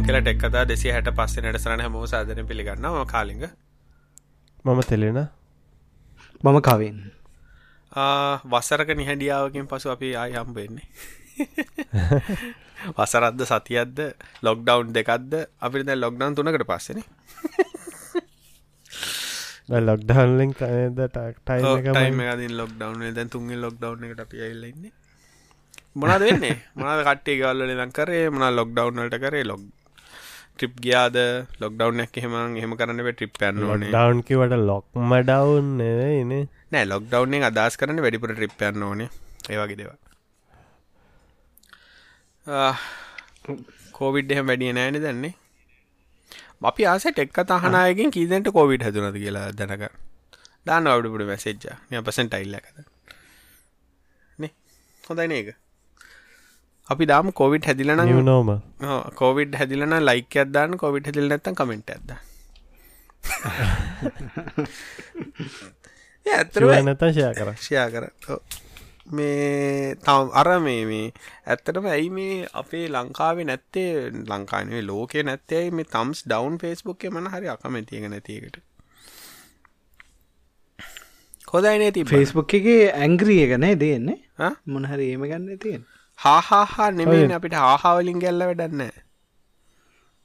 පුළුවන් කියලා ටෙක් කතා දෙසිය හැට පස්සේ නටසරන හැමෝ සාධන පිළිගන්න ම කාලිග. මම තෙලෙන. මම කවෙන්. වසරක නිහැඩියාවකින් පසු අපි ආය හම්බෙන්නේ වසරද්ද සතියද්ද ලොක්ඩවන්් දෙකක්ද? අපි දැ ලොක්්ඩවන් තුනකට පස්සෙන ටයිම් ටයිම ලොක්ඩවන දැන් තුන්ගේ ලොක්ඩවන එකට අපි ඇල්ලන්නේ මොනද වෙන්නේ? මොනද කට්ටේ ගල්ල දන් කරේ? මන ලොක්ඩවන්ලට කරේ? ලොග් ට්‍රිප් ගියාද? ලොක්ඩව් එක හෙම හෙම කරන්න ටිප් පන්න ඩවන්කිවට ලොක්ම ඩවුන් න. නෑ ලොක්ඩව් අදස් කරන්න වැඩිපුර ට්‍රිප් යන්න ඕන. ඒවගේ දෙව කෝවිඩ් එහෙම වැඩිය නෑන දන්නේ අපි ආස ටෙක් තහනායකින් කීදට කෝවිඩ් හැතුනද කියලා දැනක දාන්න අවඩපුට මැසේජ්ජ නිය පසෙන්ට අයිල්ල කත නේ? හොඳයින ඒක අපි දාම කොවිඩ් හැදිලන නෝම කෝවිඩ් හැදිලන ලයික අදදාන්න කොවිඩ් හැදිල නැත්තන් කමෙන්ට ඇද ඇතර නැත ෂය කර ෂයා කර මේ තම් අර මේ මේ ඇත්තටම ඇයි මේ අපේ ලංකාවේ නැත්තේ? ලංකානේ ලෝකේ නැත්තේ මේ තම්ස් ඩවන් ෆේස්බුක් මන හරි අකමැතියක නැතිකට කොදයිනේ ති ෆේස්බුක් එක ඇංග්‍රිය ගනේ දෙන්නේ. මොනහරි ඒම ගන්න තියෙන හාහා නෙමේ අපිට හාහාවලින් ගැල්ල වැඩන්න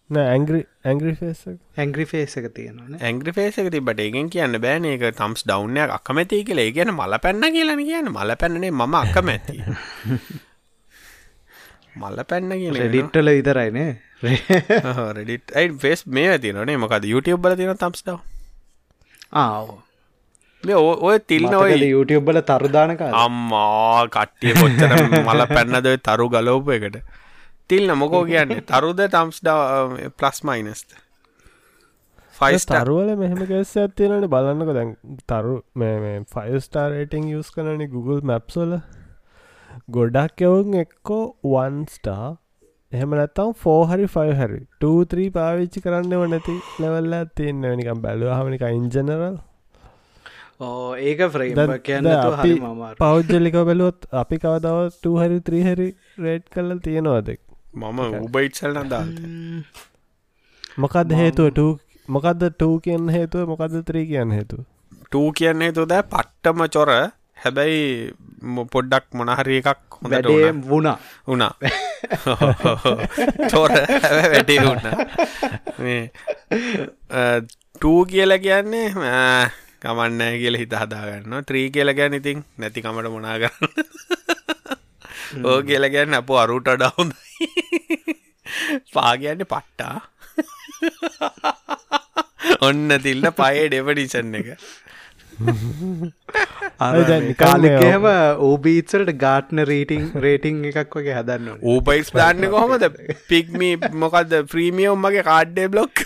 ඇංග්‍රි ඇංග්‍රි ෆේස ඇංග්‍රි ෆේස එක. තියෙනන ඇංග්‍රි ෆේසක තිබට ඒගෙන් කියන්න බෑන. එක තම්ස් ඩව්නයක් අකමැති කියලා. ගැන මල පැන්න කියලන කියන්න. මල පැන්නනේ මම අකමැති මල්ල පැන්න කිය ඩිට්ටල විතරයිනේ රෙඩිට් ෆෙස් මේ ඇතිනේ මොකද YouTube බල තින තම්ස්ටව ආවෝ ඔය තිල්න ඔය YouTubeබල තරුදානක අම්මා කට්ටිය කොච්චර මල පැන්නද තරු ගලෝප එකට. තිල්න මොකෝ කියන්නේ? තරුද ටම්ස් ප්ලස් මයිනස්ත ෆයිස් තරුවල මෙහම කෙස ඇත්තිනට බලන්නක දැන් තරු මේ ෆයිස්ටාරේටිං යස් කනනි Google මැප්සොල ගොඩක් එවුන් එක්කෝ වන්ස්ටා එහෙම නැත්තම් ෆෝහරි ෆයි හරි. 2 පාවිච්චි කරන්න වනැති ලෙවල්ල තියන්න. නිකම් බැලුව හමනික ඉන්ජනරල් ඕ ඒක ෆ්‍රේම් කියන්න හරි මමාර. පෞද්ජලික බැලුවොත් අපි කවදාව හරි ත්‍රීහරි රේට් කල්ල තියෙනවාදෙක් මම උබයිට්සල් නදා මොකක්ද හේතුවට මොකක්ද ටූ කියන්න හේතුව? මොකක්ද ත්‍රී කියන්න හේතු ටූ කියන්නේ තුද පට්ටම චොර. හැබැයි පොඩ්ඩක් මොනහරි එකක් වැඩේ වුණා. වුණා. චෝර. වැඩේ වුන්න ටූ කියල කියන්නේ කමන්නෑ කියල හිත හදාගන්න ත්‍රී කියල ගැන ඉතින් නැතිකමට මොනා කරන්න ඕ කියල ගැන්න අප අරුට ඩවුන්යි පාගයන්න පට්ටා. ඔන්න තිල්ල පයේ ඩෙවඩිසන් එක. කාලිකහම ඕබීත්සලට ගාට්න රේටිං රේටිං එකක් වගේ හදන්න ඕපයිස් දාන්න කොහොමද? පික්මි මොකක්ද ප්‍රීමියෝම් මගේ කාඩ්ඩේ බ්ලොක්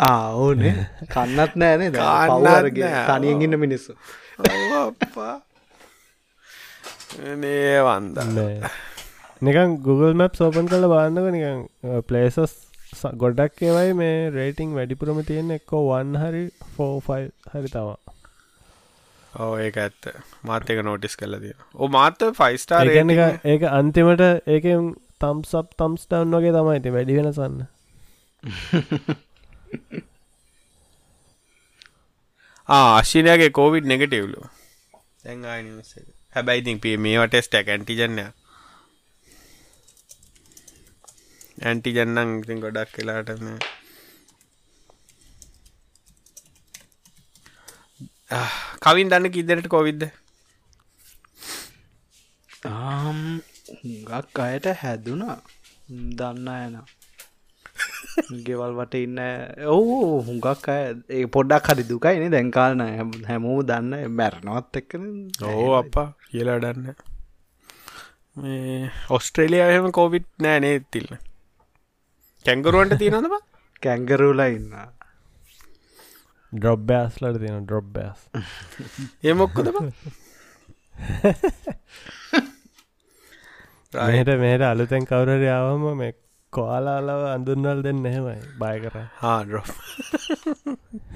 ඕනේ. කන්නත් නෑනේ පවරගේ තනියෙන් ඉන්න මිනිස්සු. නේ වන්ද. නිකන් Google මැප් සෝපන් කළ බාන්නක නිකන් පලේසස් ගොඩක් ඒවයි මේ රේටිං වැඩිපුරම තියෙන එක්කෝ වන් හරි ෆෝෆයිල් හරි තවා. ඕ ඒක ඇත්ත. මාතක නෝටිස් කල තිය ඕ මාත ෆයිස්ටාර් ඒක අන්තිමට ඒක තම්සප් තම්ස් ටවන් වගේ තමයිති වැඩි වෙනසන්න ආශිනයගේ කෝවිඩ් නෙගටවලු දැන් හැබැයි ඉතින් පේ මේවා ටෙස්ට ඇන්ටිජන්න ඇන්ටිජන්නන් ඉතින් ගොඩක් කලාටම කවින් දන්න කිදරට කොවිද්ද ගක් අයට හැදුනා. දන්න ඇනා ගෙවල් වට ඉන්න ඔවු හුඟක් ඒ පොඩ්ඩක් හරි දුකයින දැන්කාලන හැමෝම දන්න මැරණවත් එක්කන ඕ අපා කියලා ඩන්න ඔස්ට්‍රේලියහම කෝවිට් නෑ නේ තිල්න්න කැංගරුවන්ට තියෙනදම කැංගරුලා ඉන්න ඩොබ්බෑස්ලට තියෙන ඩොබ්බෑස් ඒමොක්කද රහට මේට අලුතැන් කවුරරයාවම මේ කොයාලාලව අඳුන්නල් දෙන්න එහෙමයි. බය කර හාඩෝ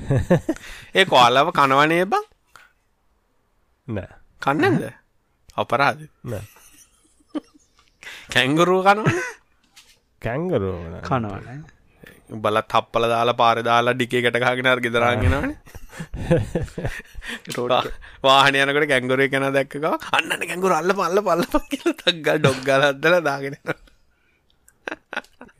ඒ කොයාලව කනවනේ බං? නෑ. කැංගරෝන කනවන? බලත් හප්පල දාලා පාර දාලා ඩිකේ ගැටකාගෙනර ගෙදරගෙනවන වාහන යනකට කැංගුරේ කෙන දැක්ක අන්නන කැංගුර අල්ල පල්ල පල්ල කියල තක්ගල් ඩොග්ගල අදල දාගෙන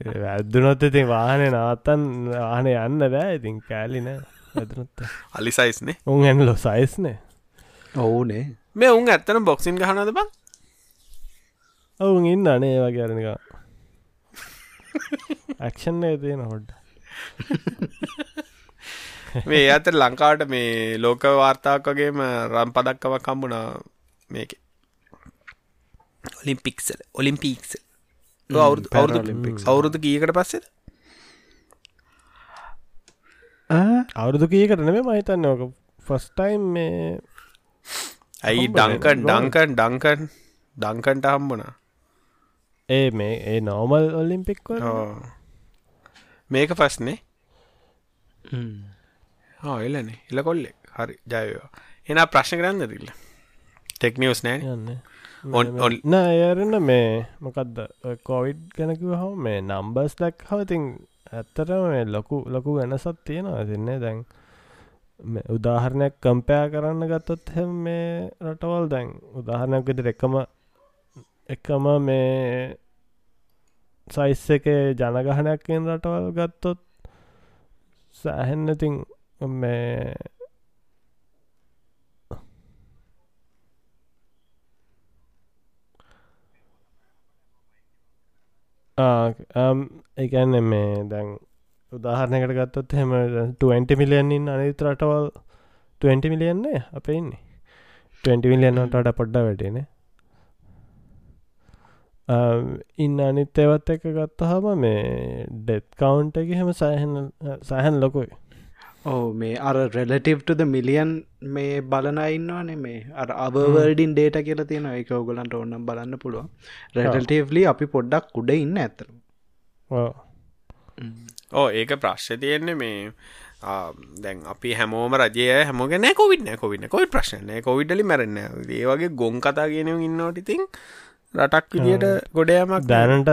වැද්දුනොත් ඉතින් වාහනය නවත්තන් වාහන යන්න බෑ. ඉතින් කෑලින වැදනොත්. අලි සයිස්නේ උන් ඇන්ලෝ සයිස්නේ ඔවුනේ. මේ උන් ඇත්තන බොක්සින් ගහනද බං? ඔවුන් ඉන්න අනේ වගේ අරනික ඇක්ෂන් තියෙන හොඩ්ඩ මේ ඇත ලංකාවට මේ ලෝක වාර්තාවක් වගේම රම් පදක්කවක් කම්බුණා මේක. ඔලිම්පික්සල ඔලිම්පික්සල් අවුරුදු අවුරුදු අවුරුදු කීකට පස්සෙද? අවුරුදු කීකට නෙමේ මහිතන්න ඕක ෆස්ටයිම් මේ ඇයි ඩංකන් ඩංකන් ඩංකන් ඩංකන්ට හම්බුණා. ඒ මේ ඒ නෝමල් ඔලිම්පික් මේක පස්නේ එලනේ එල කොල්ලෙක් හරි ජයවා එන ප්‍රශ්න කරන්න දිල්ල ටෙක්නිියස් නෑ යන්න නෑ අයරන්න මේ මොකක්ද කොවිඩ් ගැනකිව හෝ මේ නම්බස් දැක් හවතින් ඇත්තටම මේ ලොකු ලොකු වෙනසත් තියෙනවා. තින්නේ දැන් උදාහරණයක් කම්පයා කරන්න ගත්තොත් හෙම මේ රටවල් දැන් උදාහරණයක් විදිර එකම එකම මේ සයිස් එක ජනගහනයක්ෙන් රටවල් ගත්තොත් සෑහෙන්නඉතින් මේ එකන්න මේ දැන් උදාහරණයකට ගත්තොත් හෙම 20 මිලියන්ඉන්න අනිත රටවල් 20 මිලියන්නේ අප ඉන්නේ. 20 මිලියන්නට වඩ පොඩ්ඩ වැටනේ ඉන්න අනිත් ඒවත් එක ගත්තහම මේ ඩෙත් කවුන්ට එක හෙම සෑහන් සෑහන් ලොකුයි. ඕ මේ අර රෙලටිව්ටද මිලියන් මේ බලන ඉන්නවානේ මේ. අර අවවර්ඩින් ඩේට කියල තියෙන එක ඔගලන්ට ඔන්නම් බලන්න පුළුවන්. රෙටල්ටේවලි අපි පොඩ්ඩක් උඩ ඉන්න ඇතර ඕ ඒක ප්‍රශ්්‍ය තියෙන්නේ මේ දැන් අපි හැමෝම රජය හැමෝගෙන කොවින්න කොවින්න කොයි ප්‍රශ්නය කොවිඩලි මැරන්න ඒ වගේ ගොන් කතා කියනව ඉන්නවට ඉතින් රටක් විදියට ගොඩයමක් දැනට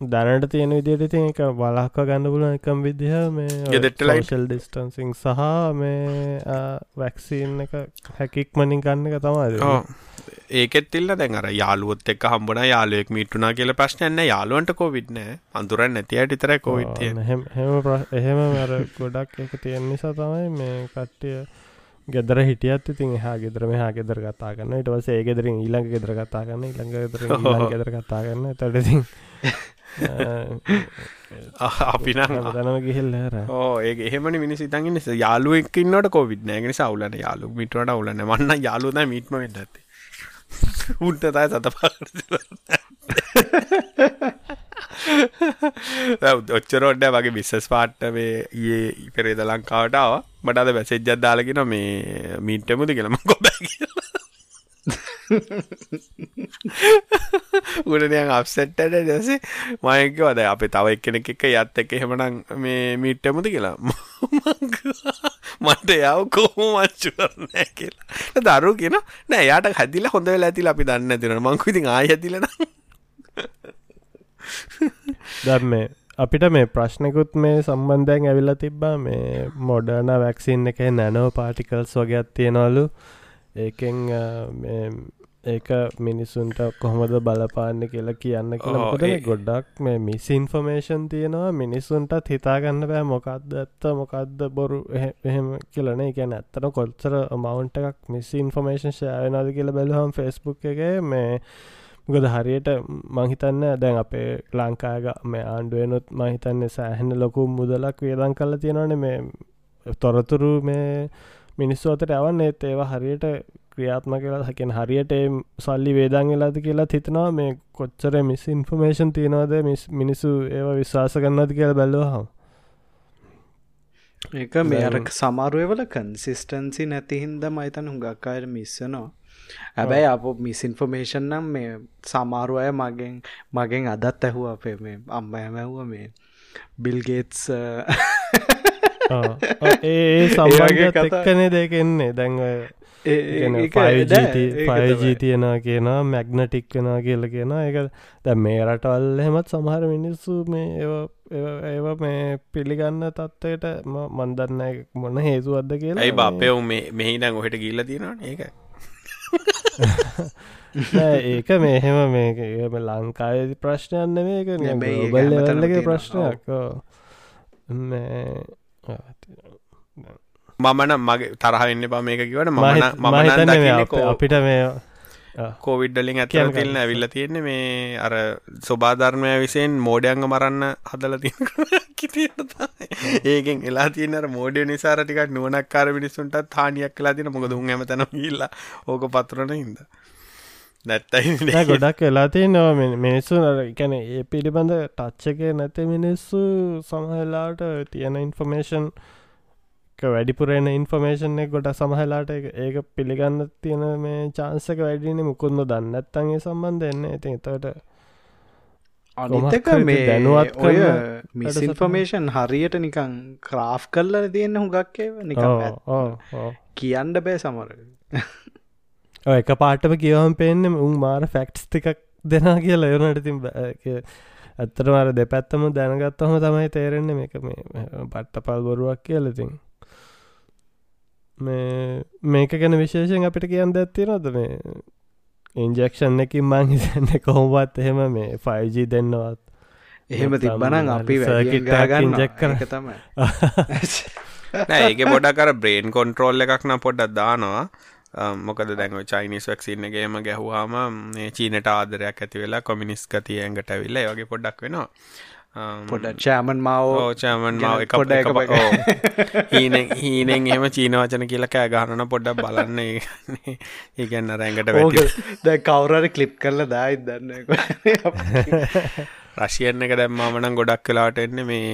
දැනට තියෙන විදියට ඉතින් එක බලක්ක ගන්න පුල එකම් විදිහ මේ ගෙදෙට්ට ලයිශල් ඩිස්ටන්සිං සහ මේ වැක්සින් එක හැකික්මනින් ගන්න එක තමයි ඒකෙත් තිල්ල දැන් අර යාලුවොත් එක් හම්බන යාලුවෙක් මිටුනා කියල ප්‍රශ්නයන්න යාලුවන්ට කොවිඩ්න අඳුරන් නැතියට ඉතර කොවිත් හෙම එහෙම මර ගොඩක් එක තියෙන නිසා තමයි මේ කට්ටිය ගෙදර හිටියත් ඉතින් එහා ගෙදර මෙහා ගෙදර කතා කරන්න ඉට වස ඒ ගෙදරින් ඊළඟ ගෙදර කතා කරන්න ඊළඟ ගෙදර ගෙදර කතා කරන්න තටඉතින් අපි නම් ඕ ඒ එහෙමනි මිනිස් ඉතන්ගෙන යාලුවක්කින්නට කොවිඩ් නෑගෙන සවුලන යාලු මිටුවට අවුලන්න වන්න යාලුද මිටම වෙන්න ඇති උන්ටතයි සත ඔච්චරොඩ්ඩ වගේ බිස්සස් පාට්ටවේ ඒ පෙරේද ලංකාවටාව මට අද වැසෙජ්ජත් දාලගෙන මේ මීට්ටමුද කියලම කොබැ උඩනයන් අප්සෙට්ටට දසේ මයක වද අපේ තව එක්කෙනෙක් එක යත් එක එහෙමනම් මේ මීට්ටමුද කියලා. මට යව කොහොම මච්චු කරනෑ කියලා. දරු කියෙන නෑ යාට හැදිල හොඳ ඇතිල අපි දන්න තින මංකුඉතින් ආය ඇතිලන දැම් මේ අපිට මේ ප්‍රශ්නකුත් මේ සම්බන්ධයෙන් ඇවිල්ල තිබ්බා. මේ මොඩර්න වැක්සින් එක නැනෝ පාටිකල්ස් වගේත් තියෙනවලු. ඒකෙන් ඒක මිනිස්සුන්ට කොහොමද බලපාන්න කියලා කියන්න කියලකොට ගොඩ්ඩක් මේ මිස් ඉන්ෆර්මේෂන් තියෙනවා. මිනිස්සුන්ටත් හිතාගන්න බෑ මොකක්ද ඇත්ත මොකක්ද බොරු එහෙම කියලන. එක ඇත්තන කොල්සර මවන්ට එකක් මිස් ඉන්ෆර්මේෂන් ශයනද කියල බැලහම් ෆෙස්බුක් එක මේ ගොද හරියට මහිතන්න දැන් අපේ ලංකාග මේ ආණ්ඩුවනුත් මහිතන්නේ සෑහෙන ලොකු මුදලක් වේදන් කල තියෙනවන මේ තොරතුරු මේ මිනිස්සු අතට යවන්න. ඒත් ඒවා හරියට ක්‍රියාත්ම කියලා හැකෙන් හරියට සල්ලි වේදන් වෙලාද කියලා හිතනවා මේ කොච්චර මිස් ඉන්ෆර්මේෂන් තියෙනවාද මිස් මිනිසු ඒව විශ්වාස කරන්නද කියලා බැලුවහම්. ඒක මේරක් සමාරුවවල කන්සිස්ටන්සි නැතිහින්ද මයිතන් හුඟක් අයට මිස්සනවා හැබැයි අප මිස්ඉන්ෆර්මේෂන් නම් මේ සමාරු අය මගෙන් මගෙන් අදත් ඇහුව අපේ මේ අම්බ ඇමැහුව මේ බිල්ගේට්ස් ඒ සම්බගත් එක්කනේ දෙකෙන්නේ දැන්ව පයජී තියෙනවා කියනවා මැග්නටික් වෙනවා කියල කියන එක ද මේ රටවල් එහෙමත් සමහර මිනිස්සු මේ ඒව මේ පිළිගන්න තත්ත්වයට මන්දන්න මොන හේතුවද්ද කියලා. ඇයි බපයවු මෙහි දැන් ඔහෙට ගිල්ල තියෙනවා ඒක? ඒක මෙහෙම මේක ලංකාය ප්‍රශ්නයන්න මේක බල්ලගේ ප්‍රශ්නයක් මමන මගේ තරහන්න පා මේක කිවට මම අපිට මේ කෝවිඩ්ඩලින් ඇතිල තිල්න්න ඇවිල්ල තියෙන්නේ මේ අර ස්වබාධර්මය විසයෙන් මෝඩයංග මරන්න හදල තියන ඒකෙන් එලා තියනර මෝඩිය නිසාර ටිකට නුවනක් කාර මිනිසුන්ට හානියක් කලා තින මොක දුන් ඇමතන ඉල්ලා ඕක පත්රන හිද නැත්තයි ගොඩක් වෙලා තියනවා. මිනිස්සු එකැන ඒ පිළිබඳ ටච්චක නැති මිනිස්සු සමහලාට තියෙන ඉන්ෆර්මේෂන් වැඩිපුරෙන ඉන්ෆර්මේෂන් එක ගොඩ සමහලාට ඒක පිළිගන්න තියෙන මේ චාන්සක වැඩින මුකුන්ද දන්නත්තන්ගේ සම්බන්ධ එන්න. ඉතින් එතට අනිතක මේ දැනුවත් ඔය මිස්ඉන්ෆර්මේෂන් හරියට නිකං ක්‍රාෆ් කරල තියෙන්න හුගක්කේ නික කියන්න බෑ සමර එක පාටම කියවම් පෙන්න්න උන් මාර ෆැක්ටස් ටිකක් දෙනා කියලා එවනට තින් ඇත්තට මර දෙපැත්තම දැනගත්තහම තමයි තේරෙන්නේ මේක මේ පට්ට පල් බොරුවක් කියලතින් මේ මේක ගැන විශේෂෙන් අපිට කියන්න ඇත්තිනොද මේ ඉන්ජෙක්ෂන් එකින් මං හිතන්න කොහොමවත් එහෙම මේ ෆයිජී දෙන්නවත්. එහෙම තිබ්බනං අපි ගන්න ජෙක් කර. තමයි. ඒක පොඩකර බ්‍රේන් කොන්ට්‍රෝල් එකක් නම් පොඩ්ඩක් දානවා. මොකද දැන්ව චයිනිස් වක්සින්නගේම ගැහවාම චීනට ආදරයක් ඇති වෙලා කොමිනිස් ගතිය ඇඟට ඇවිල්ල වගේ පොඩ්ඩක් වෙනවා පොඩ චෑමන් මාව චෑමන් මාව එක හීනෙන් හීනෙන් එම චීන වචන කියලා කෑ ගහනන පොඩ්ඩක් බලන්න. ඒගන්න රැඟට ද කවුරට කලිප් කරල දායි දන්න රශයන්න එක දැම්මාමනං ගොඩක් කලාට එන්න මේ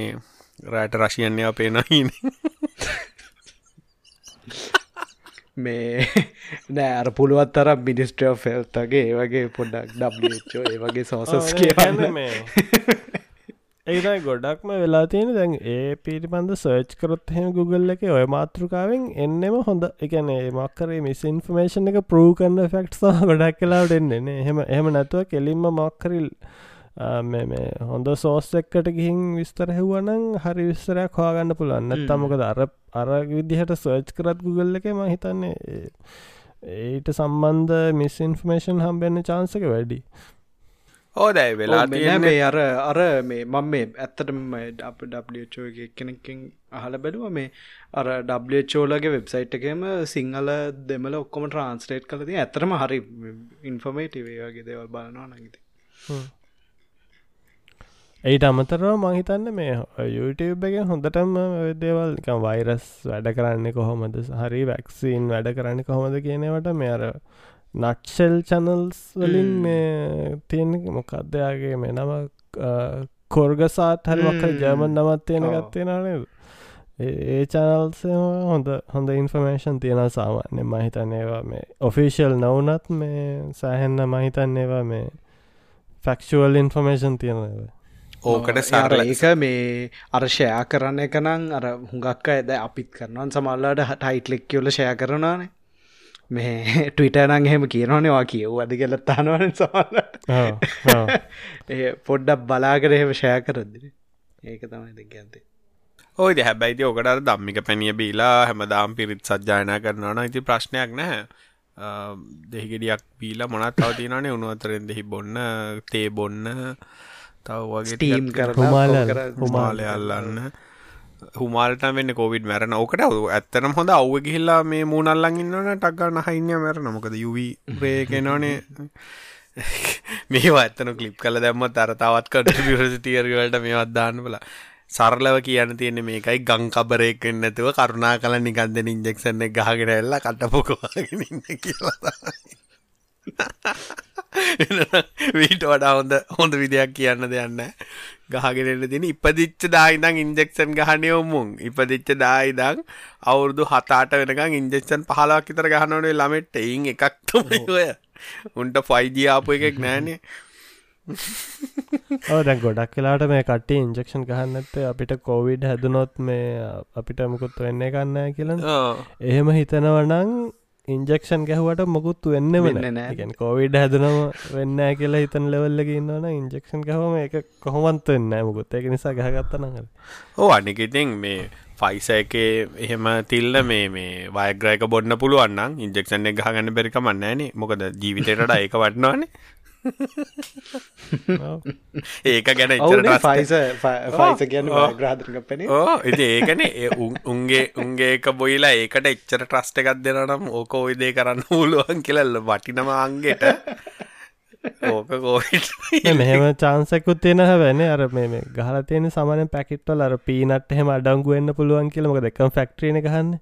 රෑට රශයන්ය අපේන හින මේ නෑර පුළුවත් තර මිනිස්ට්‍රිය ෆෙල්තගේ ඒවගේ පොඩ්ඩක් ඩ්ෝ ඒ වගේ සෝසස් කියන්න මේ ඒයි ගොඩක්ම වෙලා තියෙන දැන් ඒ පිරිබඳ සර්ච් කරොත් හෙම Google එක ඔය මාතෘකාවෙන් එන්නෙම හොඳ. එකනේ මක්කරේ මිස් ඉන්ෆර්මේෂන් එක ප්‍රූ කන්න ෆෙක්ට්සා ගොඩක් කලාට එන්නෙන්නේ එහෙම එහෙම නැතුව කෙලින්ම මක්කරිල් මේ හොඳ සෝස් එක්කට ගිහින් විස්තර හෙව්වනං හරි විස්තරයක් හවාගන්න පුළන්න තමකද අර අර විදිහට සර්ච් කරත් Google එක ම හිතන්නේ ඒට සම්බන්ධ මිස් ඉන්ෆර්මේෂන් හම්බෙන්න චාන්සක වැඩි ඕදැයි වෙලා මේ අර අර මේ මම මේ ඇත්තටම අප ඩෝ කෙනෙකින් අහල බැලුව මේ අර ඩෝලගේ වෙබ්සයිට් එකම සිංහල දෙමල ඔක්කොම ට්‍රන්ස්ලේට් කලති ඇතරම හරි ඉන්ෆර්මේටිවේ වගේ දේවල් බලනවා නගති ඒට අමතරව මහිතන්න මේ YouTube එක හොඳටම දේවල් වෛරස් වැඩ කරන්න කොහොමද? හරි වැක්සිීන් වැඩ කරන්න කොහොමද කියනවට මේ අර නට්සෙල් චනල්ස් වලින් මේ තියෙන මොකක්දයාගේ මේ නම කොර්ගසාත් හරි මක්ක ජර්මන් නමත් තියෙන ගත්තේ නනේද ඒ චනල්සේ හොඳ හොඳ ඉන්ෆර්මේෂන් තියෙන සාමාන්‍ය මහිතන් ඒවා මේ ඔෆිෂල් නවනත් මේ සෑහෙන්න මහිතන් ඒවා මේ ෆැක්ෂුවල් ඉන්ෆර්මේෂන් තියෙනව ඕකට සාර ඒක මේ අර්ශයා කරන්න එකනං අර හුඟක් ඇද අපිත් කරනවන් සමල්ලාට හටයිට්ලෙක් කියවල ෂය කරනානේ මේ ටවිටනං එහෙම කියනවනවා කියව් අද කෙලත් තානවන සමල්ල ඒ පොඩ්ඩක් බලාකර එහෙම ෂය කරදිර ඒක තමයි දෙක ඇතේ ඔයි හැබැයිති ඕකට දම්මික පැනිය බීලා හැමදාම් පිරිත් සජ්ජායනා කරනවන ඉති ප්‍රශ්නයක් නැහැ. දෙහිගෙඩියක් බීලා මොනත් තවතිනනේ උුණු අතරෙන් දෙහි බොන්න තේ බොන්න තව වගේ ටීම් කර හුමාලය අල්ලන්න හුමාලට වෙන්න කොවිඩ් මැරන. ඕකට ඇත්තනම් හොඳ අව්ව ගිහිල්ලා මේ මූනල්ලං ඉන්නන ටක්ගන්න හයින්න මැරන. මොකද යුවී ප්‍රේකෙනනේ මේවා ඇත්තන කලිප් කල දැම්ම තරතාවත් කට විරසිතියරවලට මේවත් දාන්න බලා. සරලව කියන්න තියෙන්නේ මේකයි. ගංකබරයකෙන් නැතුව කරුණා කල නිකන්ද ඉන්ජෙක්ෂන් එක ගහගෙන එල්ලා කටපොකවාගෙන ඉන්න කියලා වීට වඩා හොඳ හොඳ විදියක් කියන්න දෙයන්න ගහගෙනන්න තින ඉපදිච්ච දායිදං ඉන්ජෙක්ෂන් ගහනයොමුන් ඉපදිච්ච දායිදං අවුරුදු හතාට වෙනකං ඉන්ජෙක්ෂන් පහලාක් විතර ගහනවනේ ළමෙට්ට. එයින් එකක් තමයි ඔය. උන්ට ෆයිජියාපු එකෙක් නෑනේ දැන් ගොඩක් කලාට මේ කට්ටි ඉන්ජෙක්ෂන් ගහන්නත්ත අපිට කෝවිඩ් හැදනොත් මේ අපිට මුකුත් වෙන්න කන්න කියලන එහෙම හිතනවනං ඉන්ජෙක්ෂන් ගැහුවට මොකුත් වෙන්න. වෙන කෝවිඩ් හැදනම වෙන්න කියලා හිතන් ලෙවල්ල ඉන්නවන ඉන්ජෙක්ෂන් ගහම එක කොහොමන්ත වෙන්න මුකුත්. එක නිසා ගහගත්තනඟ ඕ අනිකඉතින් මේ ෆයිස එක එහෙම තිල්ල මේ මේ වයග්‍රයක බොන්න පුළුවන්න ඉන්ජෙක්ෂන් එක ගහගන්න බැරිකමන්න ෑනේ. මොකද ජීවිතයට ඒක වටනවානේ ඒක ගැන ෆයිස ෆයිස කියන්න ඕ. ග්‍රාධක පෙනේ ඕ ඉති ඒකන උන්ගේ උන්ගේ එක බොයිලා ඒකට එච්චර ට්‍රස්ට එකක් දෙනනම් ඕක ඔයිදේ කරන්න පුළුවන් කියලල්ල වටිනම අන්ගෙට ඕක කෝහිට මෙහෙම චාන්සකුත් තියෙන හැවැන අර මේ මේ ගහල තියෙන සමන පැකිට්වල අර පීනට එහෙම අඩංගුවෙන්න්න පුළුවන් කියලමක දෙකම් ෆෙක්ට්‍රීන ගහන්න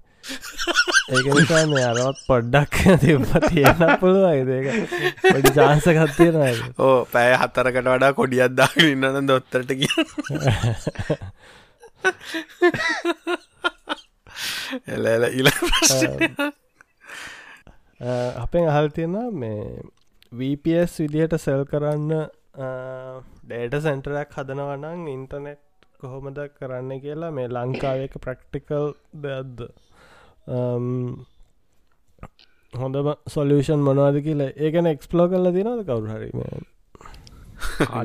ඒක නිසා මේ අරවත් පොඩ්ඩක් තිබ තියෙන පුළුවන් ඒක? පොඩි චාන්සකත් තියෙන ඕ පෑ හත්තරකට වඩා කොඩියත් දාගෙන ඉන්නන දොත්තරට කිය එල එල ඉල අපෙන් අහල් තියෙන මේ VPS විදිහට සෙල් කරන්න ඩේට සැන්ටරයක් හදනවනං ඉන්ටනෙට් කොහොමද කරන්න කියලා මේ ලංකාව එක ප්‍රක්ටිකල් දෙයක්ද හොඳම සොලියෂන් මොනවාද කියලා. ඒකන එක්ස්පලෝ කරල තිනද කවරු හරිම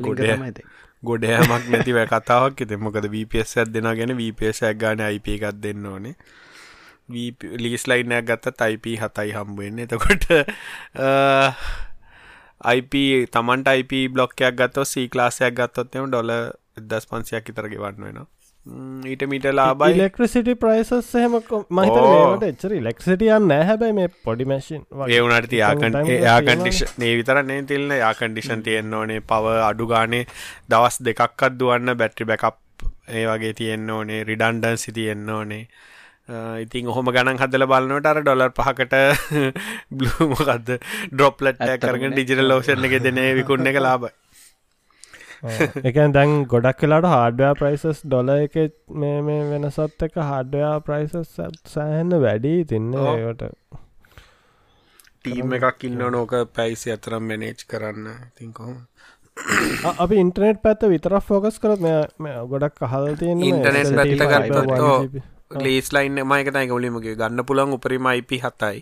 ගොඩෑමක් නැතිව කතාවක් එත මොකද වපස් ඇත් දෙෙන ගැන වපසක් ගාන අයිප එකක් දෙන්න ඕනේ. ලිස් ලයිනයක් ගත්ත අයිප හතයි හම්බුවෙන්න එතකොට අයිප තමන්ට අයිප බ්ලොක්කයක් ගත්ත සී ලාසයක් ගත්තොත්ම ඩොල දස් පන්සියක් ඉතර ගෙවන්න වෙන ඊට මිට ලාබයි ඉලෙක්ට්‍රසිටි ප්‍රයිසස් සහම මහිත ඕ. මේට එච්චර ඉලෙක්සිටියන් නෑ හැබැයි මේ පොඩි මැසින් ඒ වනට time යාකන්ඩිෂ නේ විතරන්නේ තිල්න්න යාකන්ඩිෂන් තියෙන්න්න ඕනේ පව අඩු ගානේ දවස් දෙකක්ත් දුවන්න බැට්‍රි බැකප් ඒ වගේ තියෙන්න්න ඕනේ රිඩන්ඩන් සිතියෙන්න්න ඕනේ. ඉතින් ඔහොම ගණන් හදල බලන්නට අර ඩොලර් පහකට බ්ලූමකක්ද ඩොප්ලට් නේ. ඩිජිටල් ලෝෂණ එක දෙනේ විකුන්න එක ලාබ එකන් දැන් ගොඩක් වෙලාට හාඩයා ප්‍රයිසස් ඩොල එක මේ මේ වෙනසත් එක හාඩයා ප්‍රයිසස් සෑහන්න වැඩි තින්නේ. ඒකට ටීම් එකක් ඉන්න නෝක පැයිසි අතරම් මැනේජ් කරන්න අ- අපි ඉන්ටනෙට් පැත්ත විතර ෆෝකස් කරත් මෙ ගොඩක් අහල් තියෙන ගත්තොත් ලේස් ලයින් මයක තයි ගොලිමගේ ගන්න පුළන් උපරිම IP හතයි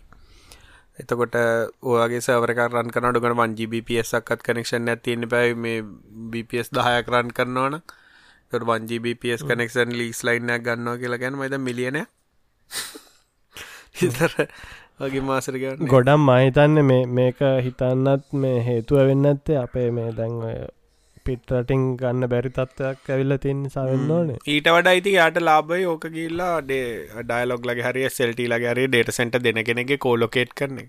එතකොට ඕගේ සවරක රන් කනට ගන වන් GBPSක්ත් කනෙක්ෂන් ඇතින්න පැයි මේ BPS දහයක් රන් කරනවන වන් GBPS කනෙක්ෂන් ලීස් ලයින්නක් ගන්නවා කියලා ගැන මයිද මිලියන හිතර වගේ මාසර ගන්න ගොඩම් මහිතන්න මේක හිතන්නත් මේ හේතුව වෙන්න ඇත්තේ අපේ මේ දැන් ඔය පිටරටින් ගන්න බැරි තත්වයක් ඇවිල්ල තින් සවෙන්න ඕනේ. ඊට වඩ ඉති යට ලාබයි ඕක කියල්ලා ඩේ ඩයිලොග් ලගේ හරි සෙල්ටි ලගේ හරි ඩේට සෙන්ට දෙන කෙනෙගේ කෝලොකේට් කරන